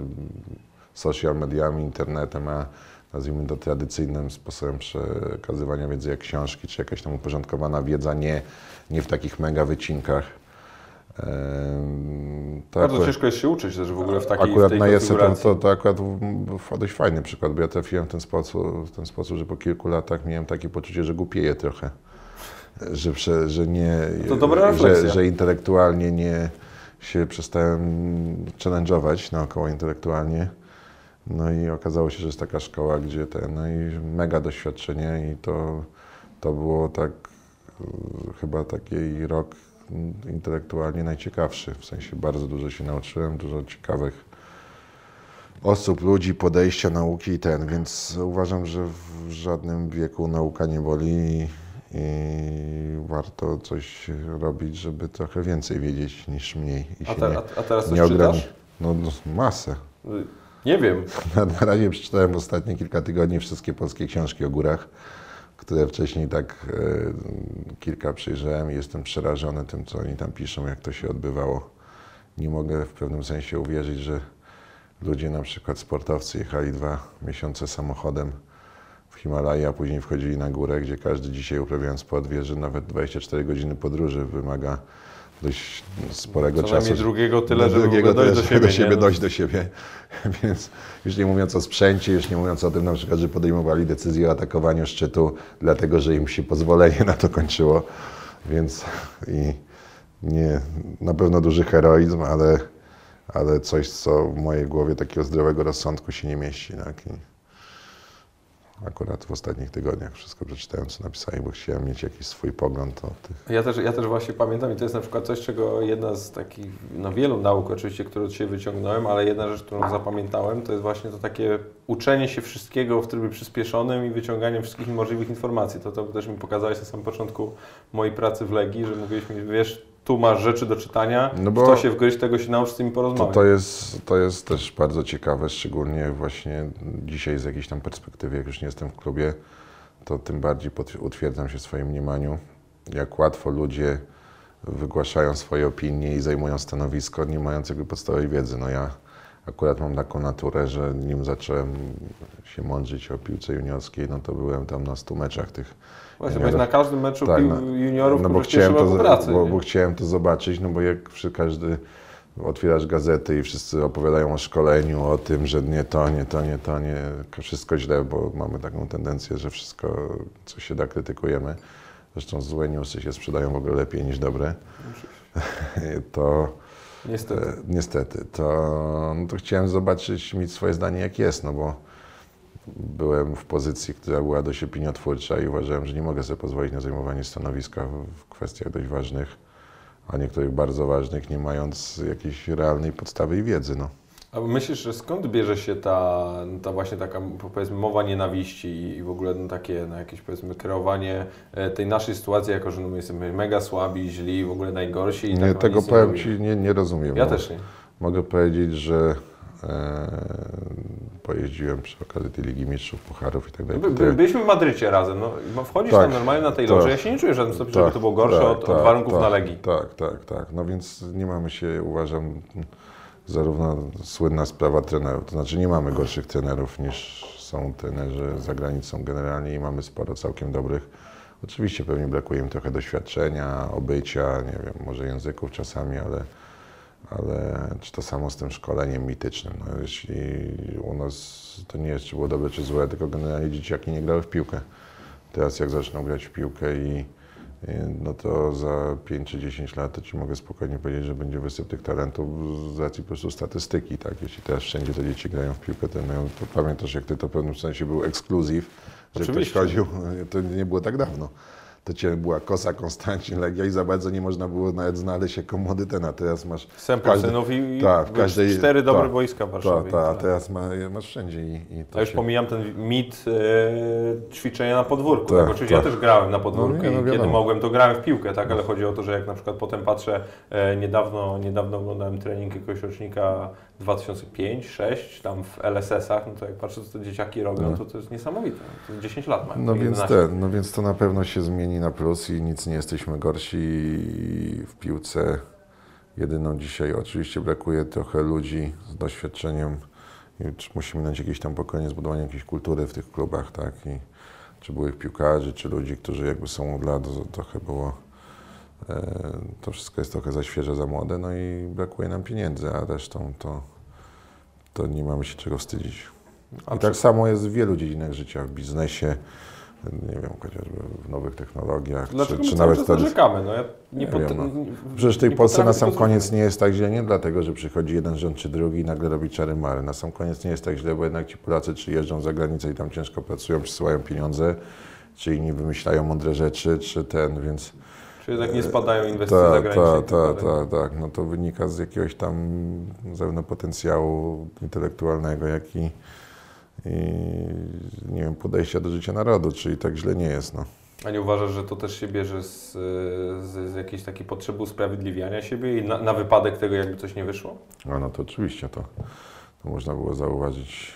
social mediami, internetem, a nazwijmy to tradycyjnym sposobem przekazywania wiedzy jak książki, czy jakaś tam uporządkowana wiedza, nie, nie w takich mega wycinkach. To Bardzo akurat- ciężko jest się uczyć też w ogóle w takiej Akurat w na Jesę to, to, to akurat dość fajny przykład, bo ja trafiłem w ten, sposób, w ten sposób, że po kilku latach miałem takie poczucie, że głupieję trochę. Że, prze, że nie. To dobra że, że intelektualnie nie się przestałem challenge'ować naokoło intelektualnie. No i okazało się, że jest taka szkoła, gdzie ten, no i mega doświadczenie i to, to było tak e, chyba taki rok intelektualnie najciekawszy. W sensie bardzo dużo się nauczyłem, dużo ciekawych osób, ludzi, podejścia nauki i ten, więc uważam, że w żadnym wieku nauka nie boli i, warto coś robić, żeby trochę więcej wiedzieć niż mniej. I A, te, nie, a, teraz coś nie ograni- czytasz? No, no masę. Nie wiem. Na, <laughs> na razie przeczytałem ostatnie kilka tygodni wszystkie polskie książki o górach, które wcześniej tak e, kilka przyjrzałem i jestem przerażony tym, co oni tam piszą, jak to się odbywało. Nie mogę w pewnym sensie uwierzyć, że ludzie, na przykład sportowcy, jechali dwa miesiące samochodem w Himalaje, a później wchodzili na górę, gdzie każdy dzisiaj uprawiając sport wie, że nawet 24 godziny podróży wymaga dość sporego Co czasu. drugiego tyle, Do żeby drugiego dojść do tyle, siebie. nie? No, dojść do siebie. <laughs> Więc już nie mówiąc o sprzęcie, już nie mówiąc o tym na przykład, że podejmowali decyzję o atakowaniu szczytu, dlatego że im się pozwolenie na to kończyło. Więc i nie, na pewno duży heroizm, ale, ale coś, co w mojej głowie takiego zdrowego rozsądku się nie mieści. Tak? I akurat w ostatnich tygodniach wszystko przeczytałem, co napisali, bo chciałem mieć jakiś swój pogląd o tych Ja też, ja też właśnie pamiętam i to jest na przykład coś, czego jedna z takich, no wielu nauk oczywiście, które od siebie wyciągnąłem, ale jedna rzecz, którą zapamiętałem, to jest właśnie to takie uczenie się wszystkiego w trybie przyspieszonym i wyciąganie wszystkich możliwych informacji. To, to też mi pokazałeś na samym początku mojej pracy w Legii, że mówiłeś mi, wiesz, tu masz rzeczy do czytania, No bo- w to się wgryźć, tego się naucz, z tymi To, porozmawiać. to, jest, to jest też bardzo ciekawe, szczególnie właśnie dzisiaj z jakiejś tam perspektywy, jak już nie jestem w klubie, to tym bardziej utwierdzam się w swoim mniemaniu, jak łatwo ludzie wygłaszają swoje opinie i zajmują stanowisko, nie mając jakby podstawowej wiedzy. No ja akurat mam taką naturę, że nim zacząłem się mądrzyć o piłce juniorskiej, no to byłem tam na 100 meczach tych Właśnie, byłeś na każdym meczu Tak, pił no. juniorów No bo chciałem, to, pracy. bo, bo chciałem to zobaczyć, no bo jak przy każdy otwierasz gazety i wszyscy opowiadają o szkoleniu, o tym, że nie to, nie to, nie to, nie, wszystko źle, bo mamy taką tendencję, że wszystko, co się da, krytykujemy. Zresztą złe newsy się sprzedają w ogóle lepiej niż dobre. <laughs> To Niestety. e, niestety, to, no to chciałem zobaczyć, mieć swoje zdanie jak jest, no bo byłem w pozycji, która była dość opiniotwórcza i uważałem, że nie mogę sobie pozwolić na zajmowanie stanowiska w- kwestiach dość ważnych, a niektórych bardzo ważnych, nie mając jakiejś realnej podstawy i wiedzy. No. A myślisz, że skąd bierze się ta, ta właśnie taka powiedzmy mowa nienawiści i- w ogóle no, takie no, jakieś powiedzmy kreowanie e, tej naszej sytuacji jako, że no, my jesteśmy mega słabi, źli, w ogóle najgorsi i Nie, tak tego nie powiem robimy. Ci, nie, nie rozumiem. Ja no. też nie. Mogę powiedzieć, że e, pojeździłem przy okazji tej Ligi Mistrzów, Pucharów i tak dalej. By, by, byliśmy w Madrycie razem, no, wchodzisz Tak, tam normalnie na tej tak. loży, ja się nie czuję w żadnym stopniu, żeby to było gorsze od, od warunków tak, na Legii. Tak, tak, tak. No więc nie mamy się, uważam, zarówno słynna sprawa trenerów, to znaczy nie mamy gorszych trenerów niż są trenerzy za granicą generalnie i mamy sporo całkiem dobrych. Oczywiście pewnie brakuje im trochę doświadczenia, obycia, nie wiem, może języków czasami, ale, ale czy to samo z tym szkoleniem mitycznym. No, jeśli u nas to nie jest, czy było dobre, czy złe, tylko generalnie dzieciaki nie grały w piłkę. Teraz jak zaczną grać w piłkę i no to za 5 czy 10 lat to Ci mogę spokojnie powiedzieć, że będzie wysyp tych talentów z racji po prostu statystyki, tak? Jeśli teraz wszędzie te dzieci grają w piłkę, to, mają, to pamiętasz, jak Ty to w pewnym sensie był ekskluzyw, że Oczywiście. ktoś chodził, to nie było tak dawno. To cię była Kosa, Konstancin, Legia i za bardzo nie można było nawet znaleźć jako młody ten, a teraz masz... Sępów synów i tak, w każdej- cztery dobre tak, boiska w Warszawie. Tak, tak, a Tak. teraz ma, masz wszędzie i, i Ja już się- pomijam ten mit e, ćwiczenia na podwórku. Tak, Tak, Oczywiście tak. ja też grałem na podwórku No nie, no i kiedy mogłem, to grałem w piłkę, tak? ale chodzi o to, że jak na przykład potem patrzę, e, niedawno, niedawno oglądałem trening jakiegoś rocznika 2005-2006, tam w LSS-ach, no to jak patrzę, co te dzieciaki robią, No. to to jest niesamowite. To jest 10 lat mają. No więc, 11. ten, no więc to na pewno się zmieni na plus i nic nie jesteśmy gorsi w piłce. Jedyną dzisiaj oczywiście brakuje trochę ludzi z doświadczeniem musimy mieć jakieś tam pokolenie zbudowania jakiejś kultury w tych klubach, tak? I czy byłych piłkarzy, czy ludzi, którzy jakby są od lat, to trochę było to wszystko jest trochę za świeże, za młode, no i brakuje nam pieniędzy, a resztą to, to nie mamy się czego wstydzić. I tak samo jest w wielu dziedzinach życia, w biznesie, nie wiem, chociażby w nowych technologiach, czy, Dlaczego czy nawet wtedy. narzekamy? No ja nie, Nie pot... wiem, no. Przecież w tej Polsce na sam koniec nie jest tak źle, nie dlatego, że przychodzi jeden rząd czy drugi i nagle robi czary mary. Na sam koniec nie jest tak źle, bo jednak ci Polacy czy jeżdżą za granicę i tam ciężko pracują, przysyłają pieniądze, czy inni wymyślają mądre rzeczy, czy ten, więc Czy jednak nie spadają inwestycje tak, zagraniczne? tak, tak tak, tak, tak. No to wynika z jakiegoś tam zarówno potencjału intelektualnego, jak i, i nie wiem, podejścia do życia narodu, czyli tak źle nie jest. No. A nie uważasz, że to też się bierze z, z, z jakiejś takiej potrzeby usprawiedliwiania siebie i na, na wypadek tego, jakby coś nie wyszło? A no to oczywiście to, to można było zauważyć,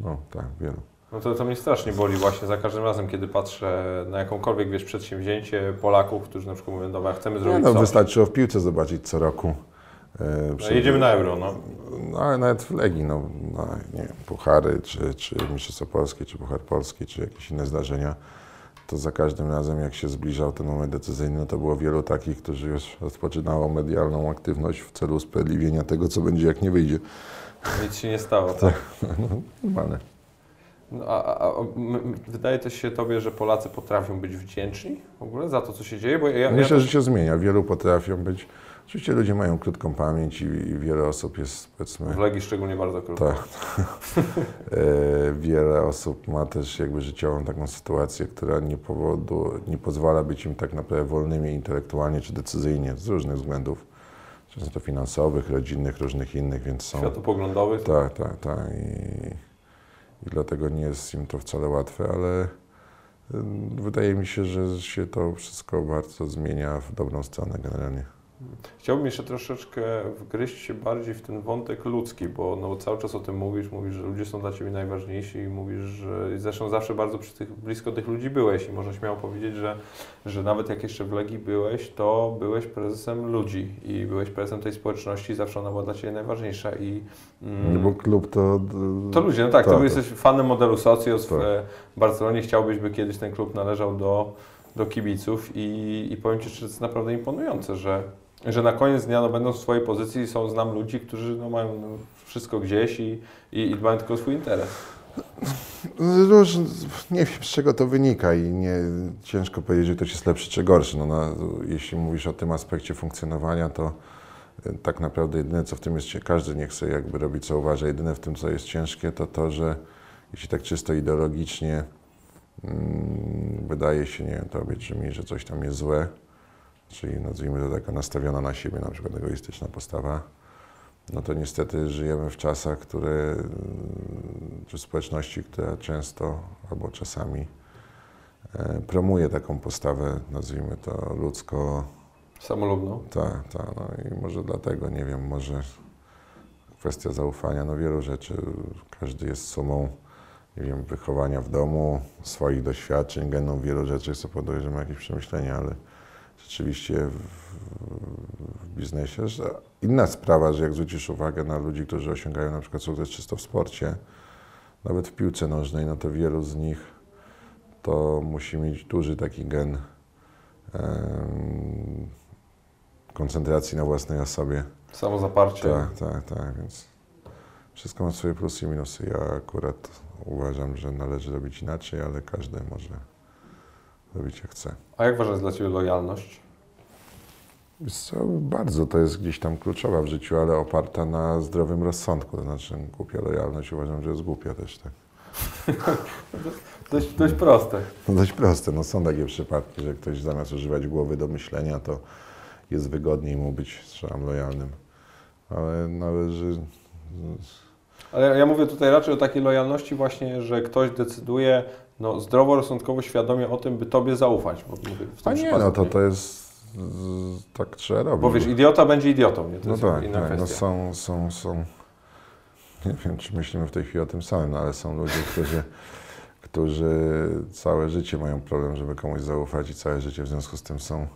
no tak, wielu. No to, to mnie strasznie boli właśnie za każdym razem, kiedy patrzę na jakąkolwiek, wiesz, przedsięwzięcie Polaków, którzy na przykład mówią, dobra, chcemy Nie, zrobić no, coś. wystarczyło w piłce zobaczyć co roku. e, No, jedziemy na euro, no. No ale nawet w Legii, no, no nie wiem, Puchary, czy, czy Mistrzostwo Polskie, czy Puchar Polski, czy jakieś inne zdarzenia, to za każdym razem jak się zbliżał ten moment decyzyjny, no to było wielu takich, którzy już rozpoczynało medialną aktywność w celu usprawiedliwienia tego, co będzie, jak nie wyjdzie. Nic się nie stało, tak? <laughs> No, normalne. No, a, a, wydaje też się Tobie, że Polacy potrafią być wdzięczni w ogóle za to, co się dzieje? Bo ja, ja Myślę, też- że się zmienia. Wielu potrafią być. Oczywiście ludzie mają krótką pamięć i, i wiele osób jest, powiedzmy, w Legii szczególnie bardzo krótko. Tak. <laughs> E, Wiele osób ma też jakby życiową taką sytuację, która nie, powodu, nie pozwala być im tak naprawdę wolnymi intelektualnie czy decyzyjnie z różnych względów, często finansowych, rodzinnych, różnych innych, więc są. Światopoglądowych. Tak, tak, tak. I dlatego nie jest im to wcale łatwe, ale wydaje mi się, że się to wszystko bardzo zmienia w dobrą stronę generalnie. Chciałbym jeszcze troszeczkę wgryźć się bardziej w ten wątek ludzki, bo no, cały czas o tym mówisz, mówisz, że ludzie są dla Ciebie najważniejsi i mówisz, że zresztą zawsze bardzo przy tych, blisko tych ludzi byłeś i można śmiało powiedzieć, że, że nawet jak jeszcze w Legii byłeś, to byłeś prezesem ludzi i byłeś prezesem tej społeczności i zawsze ona była dla Ciebie najważniejsza i mm, bo klub to. to ludzie, no tak, tak, to jesteś fanem modelu Socios w Tak. e, Barcelonie, chciałbyś, by kiedyś ten klub należał do, do kibiców i, i powiem Ci, że to jest naprawdę imponujące, że, że na koniec dnia, no, w swojej pozycji, są znam ludzi, którzy no, mają no, wszystko gdzieś i, i, i dbają tylko o swój interes. Róż, nie wiem, z czego to wynika i nie, ciężko powiedzieć, że ktoś jest lepszy czy gorszy. No, na, jeśli mówisz o tym aspekcie funkcjonowania, to y, tak naprawdę jedyne, co w tym jest, każdy niech sobie jakby robi, co uważa. Jedyne w tym, co jest ciężkie, to to, że jeśli tak czysto ideologicznie mm, wydaje się, nie wiem, tobie mi, że coś tam jest złe, czyli nazwijmy to taka nastawiona na siebie, na przykład egoistyczna postawa, no to niestety żyjemy w czasach, które, mm, czy społeczności, która często albo czasami e, promuje taką postawę, nazwijmy to ludzko, Samolubną. ta, ta, no i może dlatego, nie wiem, może kwestia zaufania, no wielu rzeczy, każdy jest sumą, nie wiem, wychowania w domu, swoich doświadczeń, genów, wielu rzeczy, co powoduje, że ma jakieś przemyślenia, ale rzeczywiście w, w biznesie, inna sprawa, że jak zwrócisz uwagę na ludzi, którzy osiągają na przykład sukces czysto w sporcie, nawet w piłce nożnej, no to wielu z nich to musi mieć duży taki gen em, koncentracji na własnej osobie. Samozaparcie. Tak, tak, tak, więc wszystko ma swoje plusy i minusy. Ja akurat uważam, że należy robić inaczej, ale każdy może robić jak chce. A jak ważna jest dla Ciebie lojalność? Co, bardzo to jest gdzieś tam kluczowa w życiu, ale oparta na zdrowym rozsądku. To znaczy głupia lojalność uważam, że jest głupia też, tak. <laughs> Dość, dość proste. No dość proste. No są takie przypadki, że ktoś zamiast używać głowy do myślenia, to jest wygodniej mu być strzelam lojalnym. Ale należy. Ale ja mówię tutaj raczej o takiej lojalności właśnie, że ktoś decyduje no, zdroworozsądkowo, świadomie o tym, by Tobie zaufać. Bo mówię w tym A nie, no to to jest. Tak trzeba robić. Bo wiesz, idiota będzie idiotą, nie? To No jest tak, inna tak. No są, są, są. Nie wiem, czy myślimy w tej chwili o tym samym, no ale są ludzie, którzy, którzy całe życie mają problem, żeby komuś zaufać i całe życie w związku z tym są.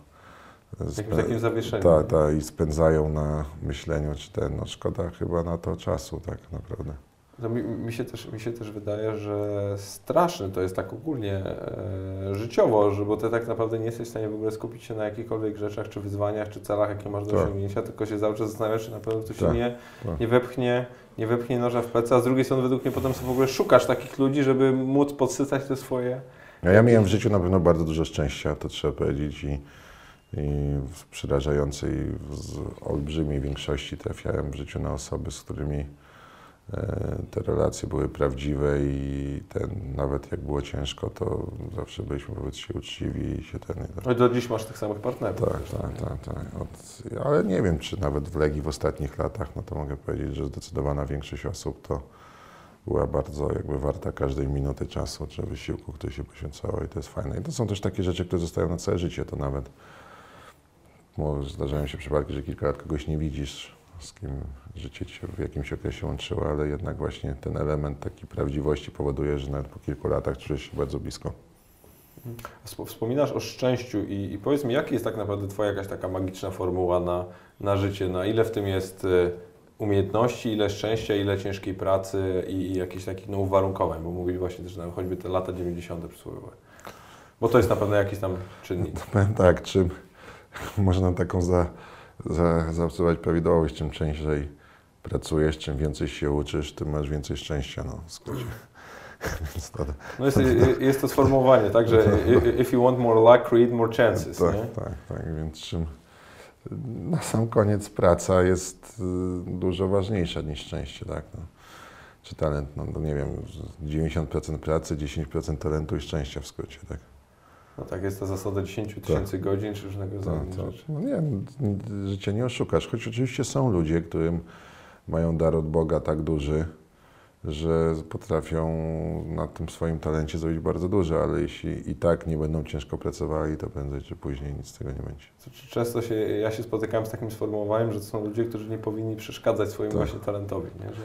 W jakimś takim zawieszeniu. Tak, tak, i spędzają na myśleniu, czy ten, no szkoda chyba na to czasu, tak naprawdę. No, mi, mi, się też, mi się też wydaje, że straszne to jest tak ogólnie e, życiowo, że bo ty tak naprawdę nie jesteś w stanie w ogóle skupić się na jakichkolwiek rzeczach, czy wyzwaniach, czy celach, jakie masz do Tak. osiągnięcia, tylko się cały czas zastanawiasz, czy na pewno ktoś się Tak, nie, tak. nie wepchnie, nie wepchnie noża w plecy, a z drugiej strony według mnie potem sobie w ogóle szukasz takich ludzi, żeby móc podsycać te swoje... No ja miałem w życiu na pewno bardzo dużo szczęścia, to trzeba powiedzieć, i, i w przerażającej, z olbrzymiej większości trafiałem w życiu na osoby, z którymi te relacje były prawdziwe i ten, nawet jak było ciężko, to zawsze byliśmy wobec siebie uczciwi i się ten... No i do dziś masz tych samych partnerów. Tak, tak, tak, tak. Od, ale nie wiem, czy nawet w Legii w ostatnich latach, no to mogę powiedzieć, że zdecydowana większość osób to była bardzo jakby warta każdej minuty czasu czy wysiłku, który się poświęcało i to jest fajne. I to są też takie rzeczy, które zostają na całe życie, to nawet może zdarzają się przypadki, że kilka lat kogoś nie widzisz, z kim życie ci się w jakimś okresie łączyło, ale jednak właśnie ten element takiej prawdziwości powoduje, że nawet po kilku latach czujesz się bardzo blisko. Wsp- Wspominasz o szczęściu i, i powiedz mi, jaka jest tak naprawdę Twoja jakaś taka magiczna formuła na, na życie? Na ile w tym jest y, umiejętności, ile szczęścia, ile ciężkiej pracy i, i jakichś takich no, uwarunkowań? Bo mówisz właśnie też, no, choćby te lata 90. przysłowiowe. Bo to jest na pewno jakiś tam czynnik. Tak, czym <laughs> można taką za, za, prawidłowość, czym częściej pracujesz, czym więcej się uczysz, tym masz więcej szczęścia, no w skrócie. <laughs> No jest, jest to sformułowanie, tak, że i- if you want more luck, create more chances, tak, nie? tak, tak, więc czym na sam koniec praca jest y, dużo ważniejsza niż szczęście, tak, no. Czy talent, no, no nie wiem, 90% pracy, 10% talentu i szczęścia w skrócie, tak. No tak, jest ta zasada 10 tysięcy godzin, czy różnego rodzaju Tak, tak. rzeczy. No nie, życia nie oszukasz, choć oczywiście są ludzie, którym mają dar od Boga tak duży, że potrafią na tym swoim talencie zrobić bardzo dużo, ale jeśli i tak nie będą ciężko pracowali, to prędzej czy później nic z tego nie będzie. Często się, ja się spotykałem z takim sformułowaniem, że to są ludzie, którzy nie powinni przeszkadzać swojemu Tak. właśnie talentowi, nie? Że,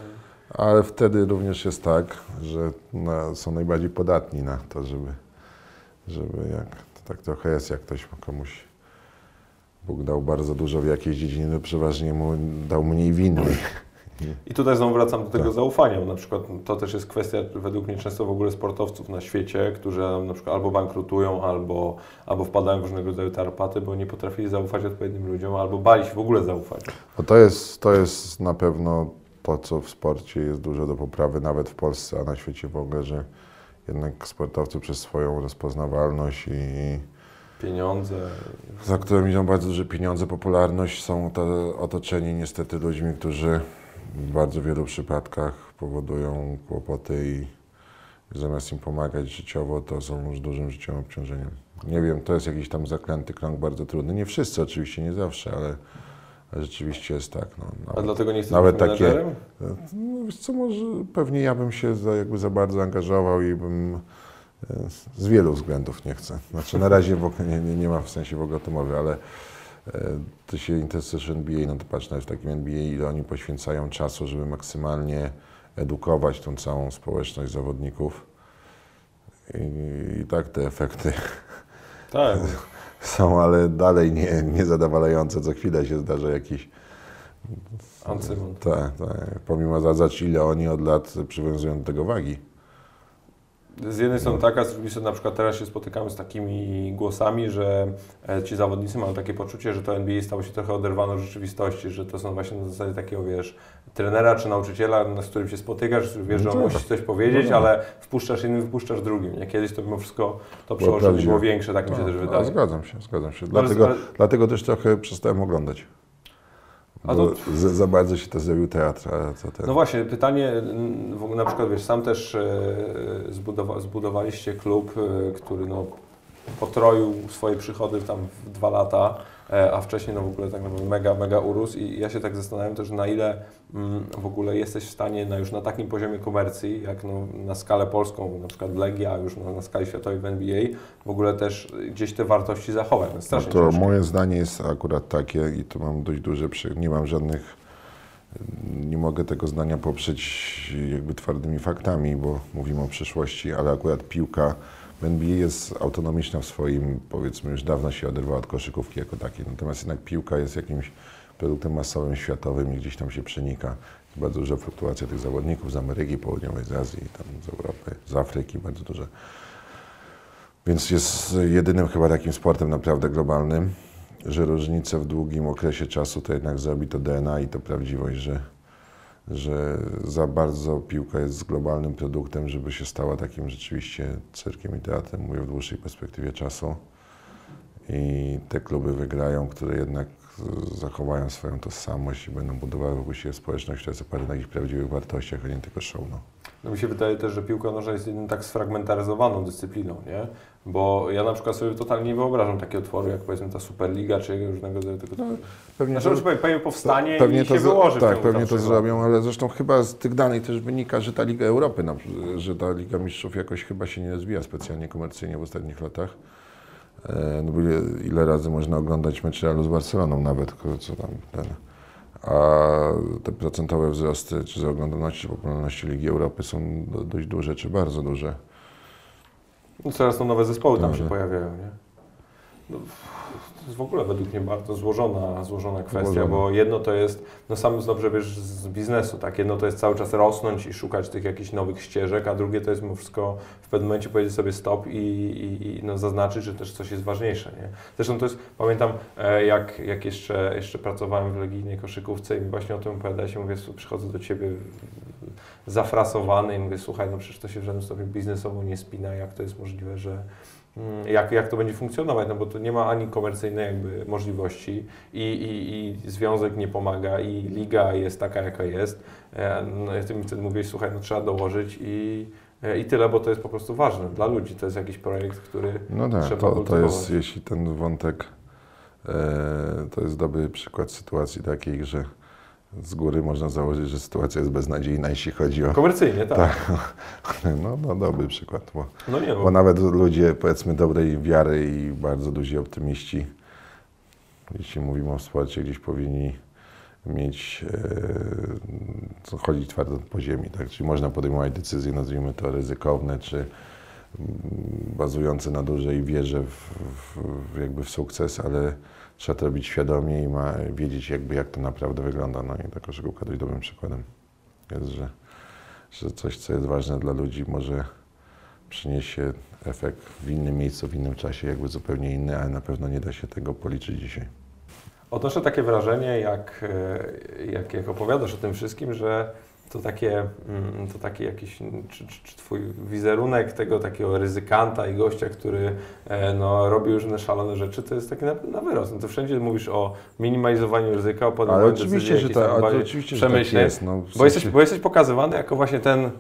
Ale wtedy również jest tak, że na, są najbardziej podatni na to, żeby, żeby jak, to tak trochę jest, jak ktoś komuś Bóg dał bardzo dużo w jakiejś dziedzinie, to przeważnie mu dał mniej w innej. I tutaj znowu wracam do tego Tak. zaufania. Na przykład to też jest kwestia według mnie często w ogóle sportowców na świecie, którzy na przykład albo bankrutują, albo, albo wpadają w różnego rodzaju tarapaty, bo nie potrafili zaufać odpowiednim ludziom, albo bali się w ogóle zaufać. No to, jest, to jest na pewno to, co w sporcie jest dużo do poprawy, nawet w Polsce, a na świecie w ogóle, że jednak sportowcy przez swoją rozpoznawalność i Pieniądze. za którym idą bardzo duże pieniądze, popularność, są to otoczeni niestety ludźmi, którzy w bardzo wielu przypadkach powodują kłopoty i zamiast im pomagać życiowo, to są już dużym życiowym obciążeniem. Nie wiem, to jest jakiś tam zaklęty krąg bardzo trudny. Nie wszyscy oczywiście, nie zawsze, ale rzeczywiście jest tak. No, A nawet, dlatego nie chcesz nawet być takie- no, wiesz co, może pewnie ja bym się za, jakby za bardzo angażował i bym e, z wielu względów nie chcę. Znaczy na razie w ogóle nie, nie, nie ma w sensie w ogóle tym mowy, ale e, ty się interesujesz NBA, no to patrz nawet w takim NBA, ile oni poświęcają czasu, żeby maksymalnie edukować tą całą społeczność zawodników. I, i tak te efekty Tak. <laughs> są, ale dalej nie, niezadowalające. Co chwilę się zdarza jakiś Ancymon. tak, tak. Pomimo zadawać, ile oni od lat przywiązują do tego wagi. Z jednej strony taka, z drugiej strony na przykład teraz się spotykamy z takimi głosami, że e, ci zawodnicy mają takie poczucie, że to NBA stało się trochę oderwane od rzeczywistości, że to są właśnie na zasadzie takiego, wiesz, trenera czy nauczyciela, z którym się spotykasz, wiesz, że on No tak. musi coś powiedzieć, No tak. ale wpuszczasz jednym, wypuszczasz drugim. Nie? Kiedyś to mimo wszystko to przełożenie było większe, tak mi się No, też wydaje. Zgadzam się, zgadzam się. Dlatego, ale- dlatego też trochę przestałem oglądać. Bo to- za, za bardzo się to zrobił teatr, ten... No właśnie, pytanie, na przykład wiesz, sam też e, zbudowa, zbudowaliście klub, e, który no, potroił swoje przychody tam w dwa lata, a wcześniej no w ogóle tak naprawdę mega, mega urósł i ja się tak zastanawiam też na ile mm, w ogóle jesteś w stanie na, już na takim poziomie komercji, jak no, na skalę polską, na przykład Legia, a już na, na skali światowej w NBA, w ogóle też gdzieś te wartości zachować. No, No to ciężko. moje zdanie jest akurat takie i tu mam dość duże, nie mam żadnych, nie mogę tego zdania poprzeć jakby twardymi faktami, bo mówimy o przyszłości, ale akurat piłka NBA jest autonomiczna w swoim, powiedzmy już dawno się oderwała od koszykówki jako takiej, natomiast jednak piłka jest jakimś produktem masowym, światowym i gdzieś tam się przenika. Bardzo duża fluktuacja tych zawodników z Ameryki Południowej, z Azji, tam z Europy, z Afryki, bardzo duże. Więc jest jedynym chyba takim sportem naprawdę globalnym, że różnice w długim okresie czasu to jednak zrobi to DNA i to prawdziwość, że, że za bardzo piłka jest globalnym produktem, żeby się stała takim rzeczywiście cyrkiem i teatrem, mówię w dłuższej perspektywie czasu. I te kluby wygrają, które jednak zachowają swoją tożsamość i będą budowały wokół siebie społeczność, która jest oparta na jakichś prawdziwych wartościach, a nie tylko show. No. No mi się wydaje też, że piłka nożna jest tak sfragmentaryzowaną dyscypliną, nie? Bo ja na przykład sobie totalnie nie wyobrażam takiego otworu, jak powiedzmy ta Superliga, czy różnego rodzaju tego... Pewnie Znaczy, że pewnie powstanie pewnie i się to, z- wyłoży. Tak, pewnie to trzech zrobią, ale zresztą chyba z tych danych też wynika, że ta Liga Europy, na, że ta Liga Mistrzów jakoś chyba się nie rozwija specjalnie komercyjnie w ostatnich latach. E, No bo ile, ile razy można oglądać mecz Realu z Barceloną nawet, co tam ten. A te procentowe wzrosty, czy za oglądalności, czy popularności Ligi Europy są do, dość duże, czy bardzo duże. No coraz to nowe zespoły tam się Dobrze. pojawiają, nie? No, jest w ogóle według mnie bardzo złożona, złożona kwestia, Złożona. bo jedno to jest, no sam dobrze wiesz z biznesu, tak, jedno to jest cały czas rosnąć i szukać tych jakichś nowych ścieżek, a drugie to jest mimo wszystko w pewnym momencie powiedzieć sobie stop i, i, i no, zaznaczyć, że też coś jest ważniejsze, nie? Zresztą to jest, pamiętam e, jak, jak jeszcze, jeszcze pracowałem w legijnej koszykówce i mi właśnie o tym opowiadałeś, mówię, "Słuchaj, przychodzę do Ciebie zafrasowany i mówię, słuchaj, no przecież to się w żadnym stopniu biznesowo nie spina, jak to jest możliwe, że jak, jak to będzie funkcjonować, no bo to nie ma ani komercyjnej jakby możliwości i, i, i związek nie pomaga i liga jest taka, jaka jest. E, No ja ty mi wtedy mówiłeś, słuchaj, no trzeba dołożyć i, e, i tyle, bo to jest po prostu ważne dla ludzi, to jest jakiś projekt, który No tak, Trzeba to, to jest, jeśli ten wątek, e, to jest dobry przykład sytuacji takiej, że z góry można założyć, że sytuacja jest beznadziejna, jeśli chodzi o... komercyjnie, tak. Tak, <laughs> no, no dobry przykład, bo, No nie, bo bo nawet ludzie powiedzmy dobrej wiary i bardzo duzi optymiści, jeśli mówimy o sporcie, gdzieś powinni mieć, e, chodzić twardo po ziemi, tak? Czyli można podejmować decyzje, nazwijmy to ryzykowne, czy mm, bazujące na dużej wierze w, w jakby w sukces, ale trzeba to robić świadomie i ma wiedzieć jakby jak to naprawdę wygląda. No i ta koszykówka dość dobrym przykładem jest, że, że coś, co jest ważne dla ludzi, może przyniesie efekt w innym miejscu, w innym czasie, jakby zupełnie inny, ale na pewno nie da się tego policzyć dzisiaj. Odnoszę takie wrażenie, jak, e, jak, jak opowiadasz o tym wszystkim, że to takie, mm, to taki jakiś, mm, czy, czy, czy twój wizerunek tego takiego ryzykanta i gościa, który e, no, robi różne szalone rzeczy, to jest taki na, na wyrost. No to wszędzie mówisz o minimalizowaniu ryzyka, o podejmowaniu oczywiście, decyzji że, jakichś ta, tam ale bardziej oczywiście, że tak przemyśleń. jest. No, w Bo jesteś, sensie- bo jesteś pokazywany jako właśnie ten,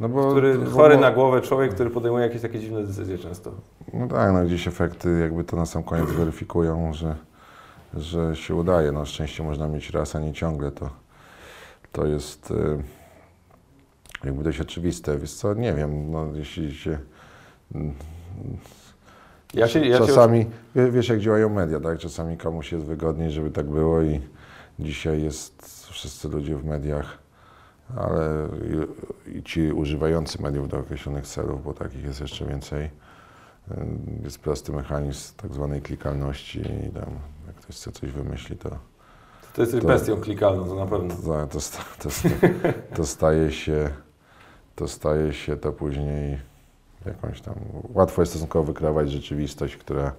no bo, który bo- chory na głowę człowiek, który podejmuje jakieś takie dziwne decyzje często. No tak, no gdzieś efekty jakby to na sam koniec weryfikują, że, że się udaje. No szczęście można mieć raz, a nie ciągle. To, to jest y, jakby dość oczywiste. Wiesz co, nie wiem, no jeśli się... mm, Ja się, ja się czasami, wie- wiesz jak działają media, tak? Czasami komuś jest wygodniej, żeby tak było i dzisiaj jest wszyscy ludzie w mediach, ale i, i ci używający mediów do określonych celów, bo takich jest jeszcze więcej, y, jest prosty mechanizm tak zwanej klikalności i tam jak ktoś chce coś wymyśli, to, to jesteś to- bestią klikalną, to na pewno. to, to, to, to staje się to staje się to później jakąś tam. Łatwo jest stosunkowo wykreować rzeczywistość, która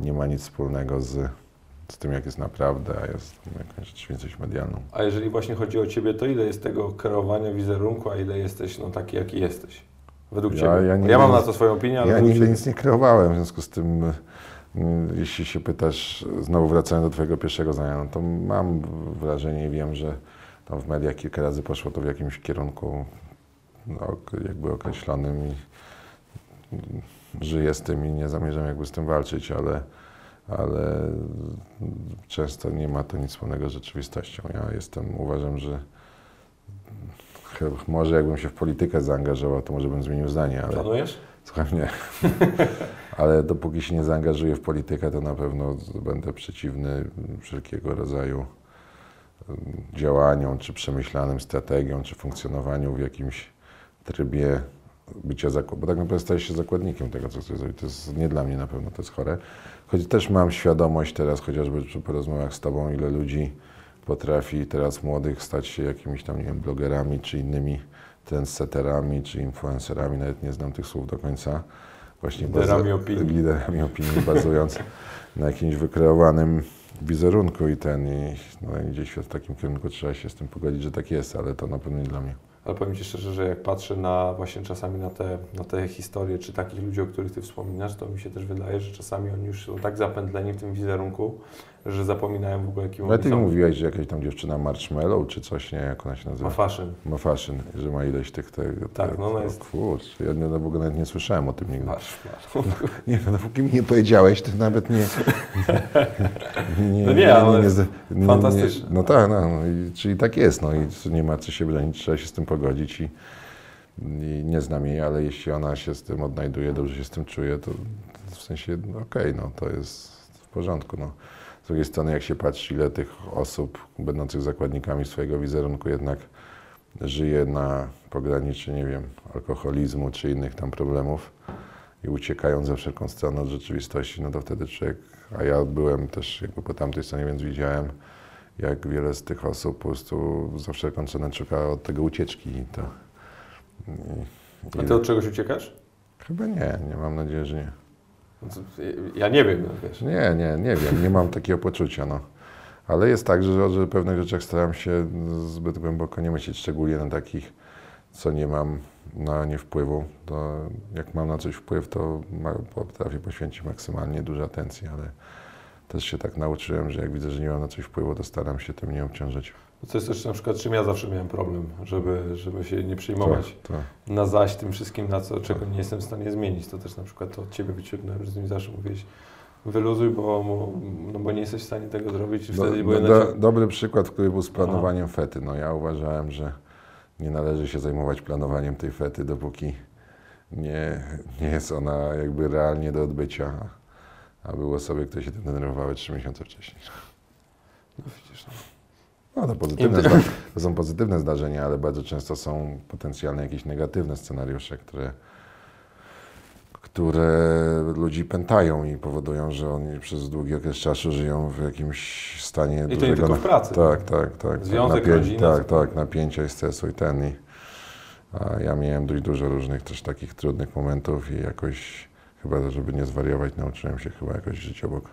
nie ma nic wspólnego z, z tym, jak jest naprawdę, a jest jakąś rzeczywistość medialną. A jeżeli właśnie chodzi o Ciebie, to ile jest tego kreowania wizerunku, a ile jesteś no, taki, jaki jesteś? Według Ja- Ciebie. ja Ja, mam na to swoją opinię, ale Ja nigdy nic nie kreowałem, w związku z tym, jeśli się pytasz, znowu wracając do Twojego pierwszego zdania, no to mam wrażenie i wiem, że tam w mediach kilka razy poszło to w jakimś kierunku no, jakby określonym i mm, żyję z tym i nie zamierzam jakby z tym walczyć, ale, ale często nie ma to nic wspólnego z rzeczywistością. Ja jestem, uważam, że może jakbym się w politykę zaangażował, to może bym zmienił zdanie, ale... Planujesz? Słuchaj mnie. <laughs> Ale dopóki się nie zaangażuję w politykę, to na pewno będę przeciwny wszelkiego rodzaju działaniom, czy przemyślanym strategiom, czy funkcjonowaniu w jakimś trybie bycia zakładnikiem, bo tak naprawdę stajesz się zakładnikiem tego, co chcesz zrobić. To jest nie dla mnie na pewno, to jest chore. Choć też mam świadomość teraz, chociażby po rozmowach z Tobą, ile ludzi potrafi teraz młodych stać się jakimiś tam, nie wiem, blogerami, czy innymi trendsetterami, czy influencerami, nawet nie znam tych słów do końca. Właśnie Liderami opinii. Liderami opinii, bazując na jakimś wykreowanym wizerunku i ten, i no, gdzieś w takim kierunku trzeba się z tym pogodzić, że tak jest, ale to na pewno nie dla mnie. Ale powiem Ci szczerze, że jak patrzę na właśnie czasami na te, na te historie, czy takich ludzi, o których Ty wspominasz, to mi się też wydaje, że czasami oni już są tak zapętleni w tym wizerunku, że zapominają w ogóle, kim Ale ty mówiłeś, że jakaś tam dziewczyna Marshmallow, czy coś, nie, jak ona się nazywa? Ma fashion. Ma fashion, że ma ileś tych... tych Tak, no ona jest- Kurczę, ja nie, no, w ogóle nawet nie słyszałem o tym nigdy. Masz, <laughs> Nie, no dopóki mi nie powiedziałeś, to nawet nie... <laughs> nie, No nie, ale nie, nie, fantastyczne. No tak, no, no i, czyli tak jest, no i nie ma co się bronić, trzeba się z tym pogodzić i, i nie znam jej, ale jeśli ona się z tym odnajduje, dobrze się z tym czuje, to w sensie, no, okej, no to jest w porządku, no. Z drugiej strony, jak się patrzy, ile tych osób będących zakładnikami swojego wizerunku jednak żyje na pograniczu, nie wiem, alkoholizmu czy innych tam problemów i uciekają za wszelką stronę od rzeczywistości, no to wtedy człowiek, a ja byłem też jakby po tamtej stronie, więc widziałem, jak wiele z tych osób po prostu za wszelką cenę szuka od tego ucieczki. I to, i, A Ty od czegoś uciekasz? Chyba nie, nie mam nadzieję, że nie. Ja nie wiem, no wiesz. Nie, nie, nie wiem, nie mam takiego poczucia, no. Ale jest tak, że, że pewnych rzeczach staram się zbyt głęboko nie myśleć, szczególnie na takich, co nie mam na nie wpływu. To jak mam na coś wpływ, to potrafię poświęcić maksymalnie dużo atencji, ale też się tak nauczyłem, że jak widzę, że nie mam na coś wpływu, to staram się tym nie obciążać. To jest też na przykład, czym ja zawsze miałem problem, żeby, żeby się nie przejmować To, to. na zaś tym wszystkim, na co, czego nie jestem w stanie zmienić. To też na przykład to od Ciebie wyciągnąłem, że z nimi zawsze mówiłeś, wyluzuj, bo, no bo nie jesteś w stanie tego zrobić. I Do, wtedy do, były do, nacią- dobry przykład, który był z planowaniem fety. No ja uważałem, że nie należy się zajmować planowaniem tej fety, dopóki nie, nie jest ona jakby realnie do odbycia. A były osoby, które się denerwowały trzy miesiące wcześniej. No widzisz, no. No to, pozytywne zda- to są pozytywne zdarzenia, ale bardzo często są potencjalne jakieś negatywne scenariusze, które, które ludzi pętają i powodują, że oni przez długi okres czasu żyją w jakimś stanie I to nie tylko w pracy. tak, tak, tak. Związek, tak, rodzina, Tak, tak, napięcia i stresu i ten. I, a ja miałem dość dużo różnych też takich trudnych momentów i jakoś, chyba żeby nie zwariować, nauczyłem się chyba jakoś żyć obok.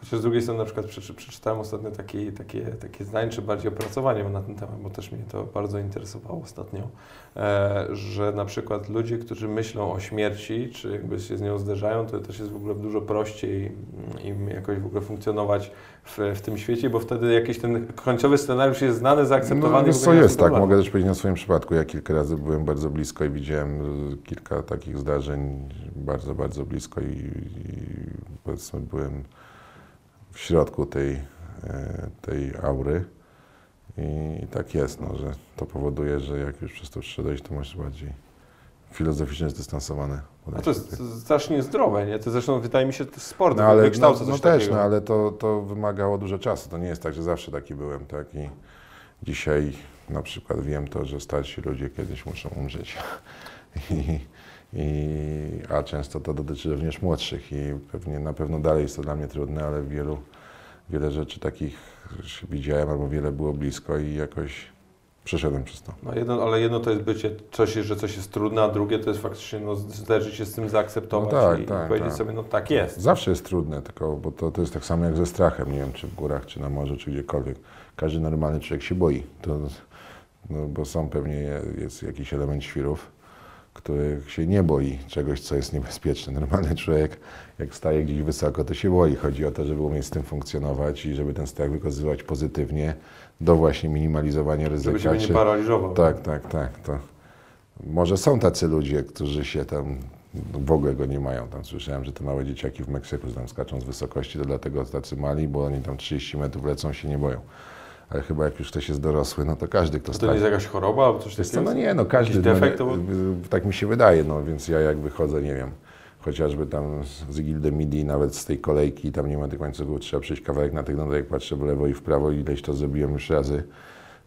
Chociaż z drugiej strony na przykład przeczy, przeczytałem ostatnio takie, takie, takie zdanie, czy bardziej opracowanie na ten temat, bo też mnie to bardzo interesowało ostatnio, e, że na przykład ludzie, którzy myślą o śmierci, czy jakby się z nią zderzają, to też jest w ogóle dużo prościej mm, im jakoś w ogóle funkcjonować w, w tym świecie, bo wtedy jakiś ten końcowy scenariusz jest znany, zaakceptowany. No, co jest, tak, mogę też powiedzieć na swoim przypadku. Ja kilka razy byłem bardzo blisko i widziałem y, kilka takich zdarzeń bardzo, bardzo blisko i, i powiedzmy byłem w środku tej, e, tej aury. I tak jest, no, że to powoduje, że jak już przez to przyszedłeś, to masz bardziej filozoficznie zdystansowane. A to jest strasznie zdrowe, nie? To zresztą wydaje mi się, to sport No ale, no, wykształca no coś też, takiego. no ale to, to wymagało dużo czasu. To nie jest tak, że zawsze taki byłem, tak? I dzisiaj na przykład wiem to, że starsi ludzie kiedyś muszą umrzeć. <laughs> I, i, a często to dotyczy również młodszych i pewnie na pewno dalej jest to dla mnie trudne, ale wielu, wiele rzeczy takich widziałem albo wiele było blisko i jakoś przeszedłem przez to. No jedno, ale jedno to jest bycie, coś, że coś jest trudne, a drugie to jest faktycznie no, zderzyć się z tym, zaakceptować No tak, i, tak, powiedzieć tak. sobie, no tak jest. Zawsze jest trudne, tylko bo to, to jest tak samo jak ze strachem, nie wiem, czy w górach, czy na morzu, czy gdziekolwiek. Każdy normalny człowiek się boi, to, no, bo są pewnie, jest jakiś element świrów, który się nie boi czegoś, co jest niebezpieczne. Normalny człowiek, jak staje gdzieś wysoko, to się boi. Chodzi o to, żeby umieć z tym funkcjonować i żeby ten strach wykorzystywać pozytywnie do właśnie minimalizowania ryzyka. Żeby ciebie nie paraliżował. tak, tak, tak. To może są tacy ludzie, którzy się tam w ogóle go nie mają. Tam słyszałem, że te małe dzieciaki w Meksyku tam skaczą z wysokości, to dlatego tacy mali, bo oni tam 30 metrów lecą, się nie boją. Ale chyba jak już ktoś jest dorosły, no to każdy, kto To nie jest jakaś choroba albo coś takiego? no nie, no każdy, no, defekt? nie, to- tak mi się wydaje, no więc ja jak wychodzę, nie wiem, chociażby tam z- Gildy Midi, nawet z tej kolejki, tam nie ma tych łańcuchów, trzeba przejść kawałek na tych, to jak patrzę w lewo i w prawo, ileś to zrobiłem już razy.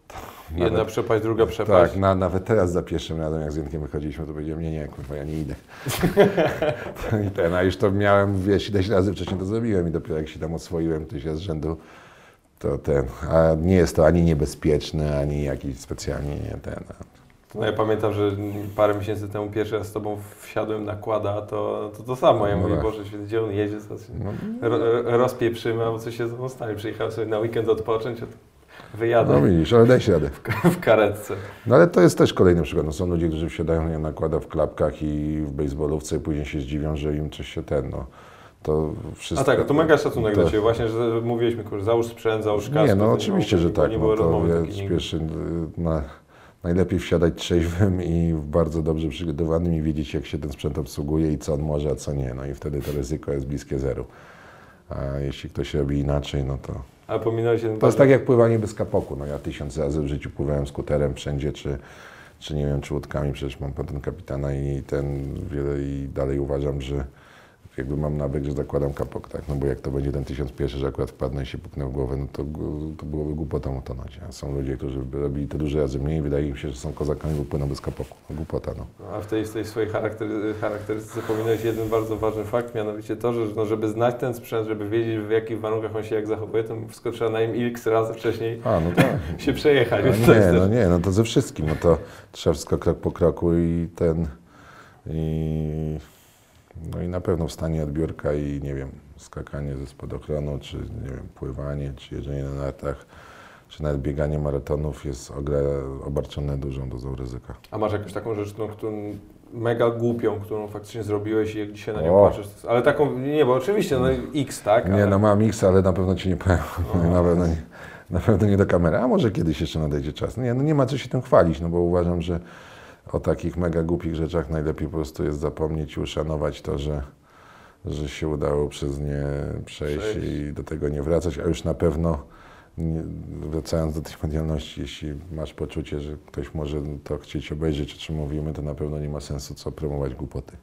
To Jedna nawet- przepaść, druga przepaść. tak, na, nawet teraz za pierwszym razem, jak z Jędrkiem wychodziliśmy, to powiedziałem, nie, nie, kurwa, ja nie idę. <laughs> <laughs> I ten, a już to miałem, wiesz, ileś razy wcześniej to zrobiłem i dopiero jak się tam oswoiłem tyś z rzędu, to ten, a nie jest to ani niebezpieczne, ani jakiś specjalnie nie ten. No ja pamiętam, że parę miesięcy temu pierwszy raz z tobą wsiadłem na kłada, to to, to samo. Ja No mówię, tak. Boże gdzie on jedzie? Co się No, ro, rozpieprzymy, albo coś się z stanie. Przyjechałem sobie na weekend odpocząć, a tu wyjadę no widzisz, ale daj się radę. w karetce. No ale to jest też kolejny przykład. No, są ludzie, którzy wsiadają nie nakłada w klapkach i w baseballówce i później się zdziwią, że im coś się ten, no. To wszystko... A tak, to mega szacunek to- dla Ciebie. Właśnie, że mówiliśmy, kurczę, załóż sprzęt, załóż kask. Nie, no to oczywiście, że tak. Nie No, było to rozmowy ja takiej nigdy. pierwszy, y, na, najlepiej wsiadać trzeźwym i bardzo dobrze przygotowanym i wiedzieć, jak się ten sprzęt obsługuje i co on może, a co nie. No i wtedy to ryzyko jest bliskie zeru. A jeśli ktoś robi inaczej, no to... Ale pominąłeś To jest bardzo- tak jak pływanie bez kapoku. No ja tysiąc razy w życiu pływałem skuterem wszędzie, czy, czy nie wiem, czy łódkami, przecież mam patent kapitana i ten wiele i dalej uważam, że jakby mam nawyk, że zakładam kapok, tak? No bo jak to będzie ten tysiąc pierwszy, że akurat wpadnę i się puknę w głowę, no to, to byłoby głupotą utonąć. A są ludzie, którzy robili to dużo razy mniej i wydaje mi się, że są kozakami, bo płyną bez kapoku. No, głupota, no. A w tej, tej swojej charaktery, charakterystyce pominąłeś jeden bardzo ważny fakt, mianowicie to, że no, żeby znać ten sprzęt, żeby wiedzieć w jakich warunkach on się jak zachowuje, to wszystko trzeba na nim x razy wcześniej A, no tak. <laughs> się przejechać. No nie, no nie, no to ze wszystkim, no to trzeba wszystko krok po kroku i ten i no i na pewno wstanie od biurka i nie wiem, skakanie ze spadochronu, czy nie wiem, pływanie, czy jeżdżenie na nartach, czy nawet bieganie maratonów jest obarczone dużą dozą ryzyka. A masz jakąś taką rzecz, którą, którą mega głupią, którą faktycznie zrobiłeś i jak dzisiaj na nią O. patrzysz, ale taką, nie, bo oczywiście, no x, tak? Nie, ale... no mam X, ale na pewno ci nie powiem, <laughs> na pewno nie, na pewno nie do kamery, a może kiedyś jeszcze nadejdzie czas. Nie, no nie ma co się tym chwalić, no bo uważam, że o takich mega głupich rzeczach najlepiej po prostu jest zapomnieć i uszanować to, że, że się udało przez nie przejść, Przejść. i do tego nie wracać, a już na pewno nie, wracając do tej medialności, jeśli masz poczucie, że ktoś może to chcieć obejrzeć, o czym mówimy, to na pewno nie ma sensu co promować głupoty.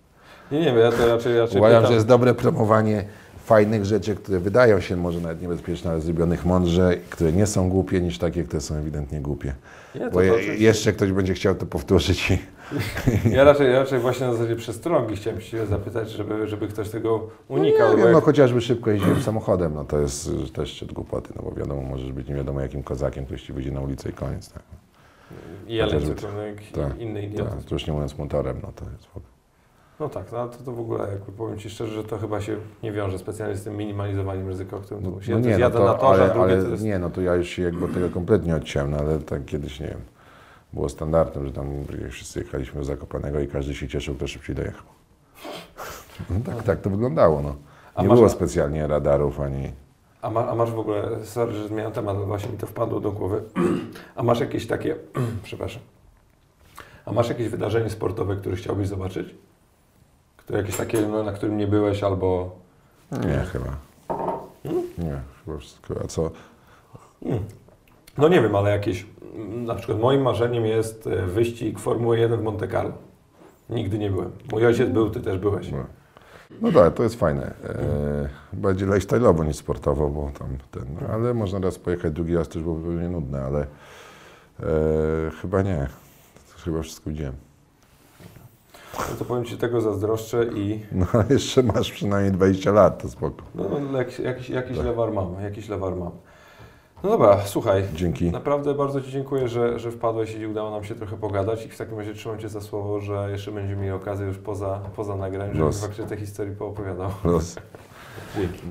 Nie, nie, ja to raczej, raczej Uważam, pytam. że jest dobre promowanie fajnych rzeczy, które wydają się może nawet niebezpieczne, ale zrobionych mądrze, które nie są głupie, niż takie, które są ewidentnie głupie. Nie, to Bo je, oczywiście. jeszcze ktoś będzie chciał to powtórzyć i <laughs> Ja raczej, ja raczej właśnie na zasadzie przestrogi chciałem się zapytać, żeby, żeby ktoś tego unikał. nie bo wiem, jak- no chociażby szybko jeździłem samochodem, no to jest też szczyt głupoty, no bo wiadomo, możesz być nie wiadomo jakim kozakiem, ktoś ci wyjdzie na ulicę i koniec, tak. I chociażby- cokolwiek, tak, inny idiot. tak. To już nie mówiąc motorem, no to jest w ogóle. No tak, no to, to w ogóle jakby powiem Ci szczerze, że to chyba się nie wiąże specjalnie z tym minimalizowaniem ryzyka, o którym No, tu no nie, no jadę na to, torze, ale, ale to jest... nie, no to ja już się jakby tego kompletnie odciąłem, no ale tak kiedyś, nie wiem, było standardem, że tam wszyscy jechaliśmy do Zakopanego i każdy się cieszył, kto szybciej dojechał. <laughs> No tak, tak to wyglądało, no. Nie masz- było specjalnie radarów ani... A, ma, a masz w ogóle, sorry, że zmieniam temat, właśnie mi to wpadło do głowy. <clears throat> A masz jakieś takie, <clears throat> przepraszam, a masz jakieś wydarzenie sportowe, które chciałbyś zobaczyć? Które jakieś takie, no, na którym nie byłeś albo... Nie, chyba. Nie, chyba wszystko. A co? No nie wiem, ale jakieś, na przykład moim marzeniem jest e, wyścig Formuły 1 w Monte Carlo. Nigdy nie byłem. Mój ojciec był, ty też byłeś. No, no tak, to jest fajne. E, bardziej lifestyle'owo niż sportowo, bo tam ten... no, Ale można raz pojechać, drugi raz też byłoby pewnie nudne, ale e, chyba nie. Chyba wszystko widziałem. No to powiem Ci, tego zazdroszczę i No <laughs> jeszcze masz przynajmniej 20 lat, to spoko. no, no, jakiś, jakiś, jakiś Tak. lewar mam, jakiś lewar mam. No dobra, słuchaj, Dzięki. naprawdę bardzo Ci dziękuję, że, że wpadłeś i udało nam się trochę pogadać i w takim razie trzymam Cię za słowo, że jeszcze będziemy mieli okazję już poza, poza nagraniem, żebym faktycznie te historii poopowiadał. Los. Dzięki.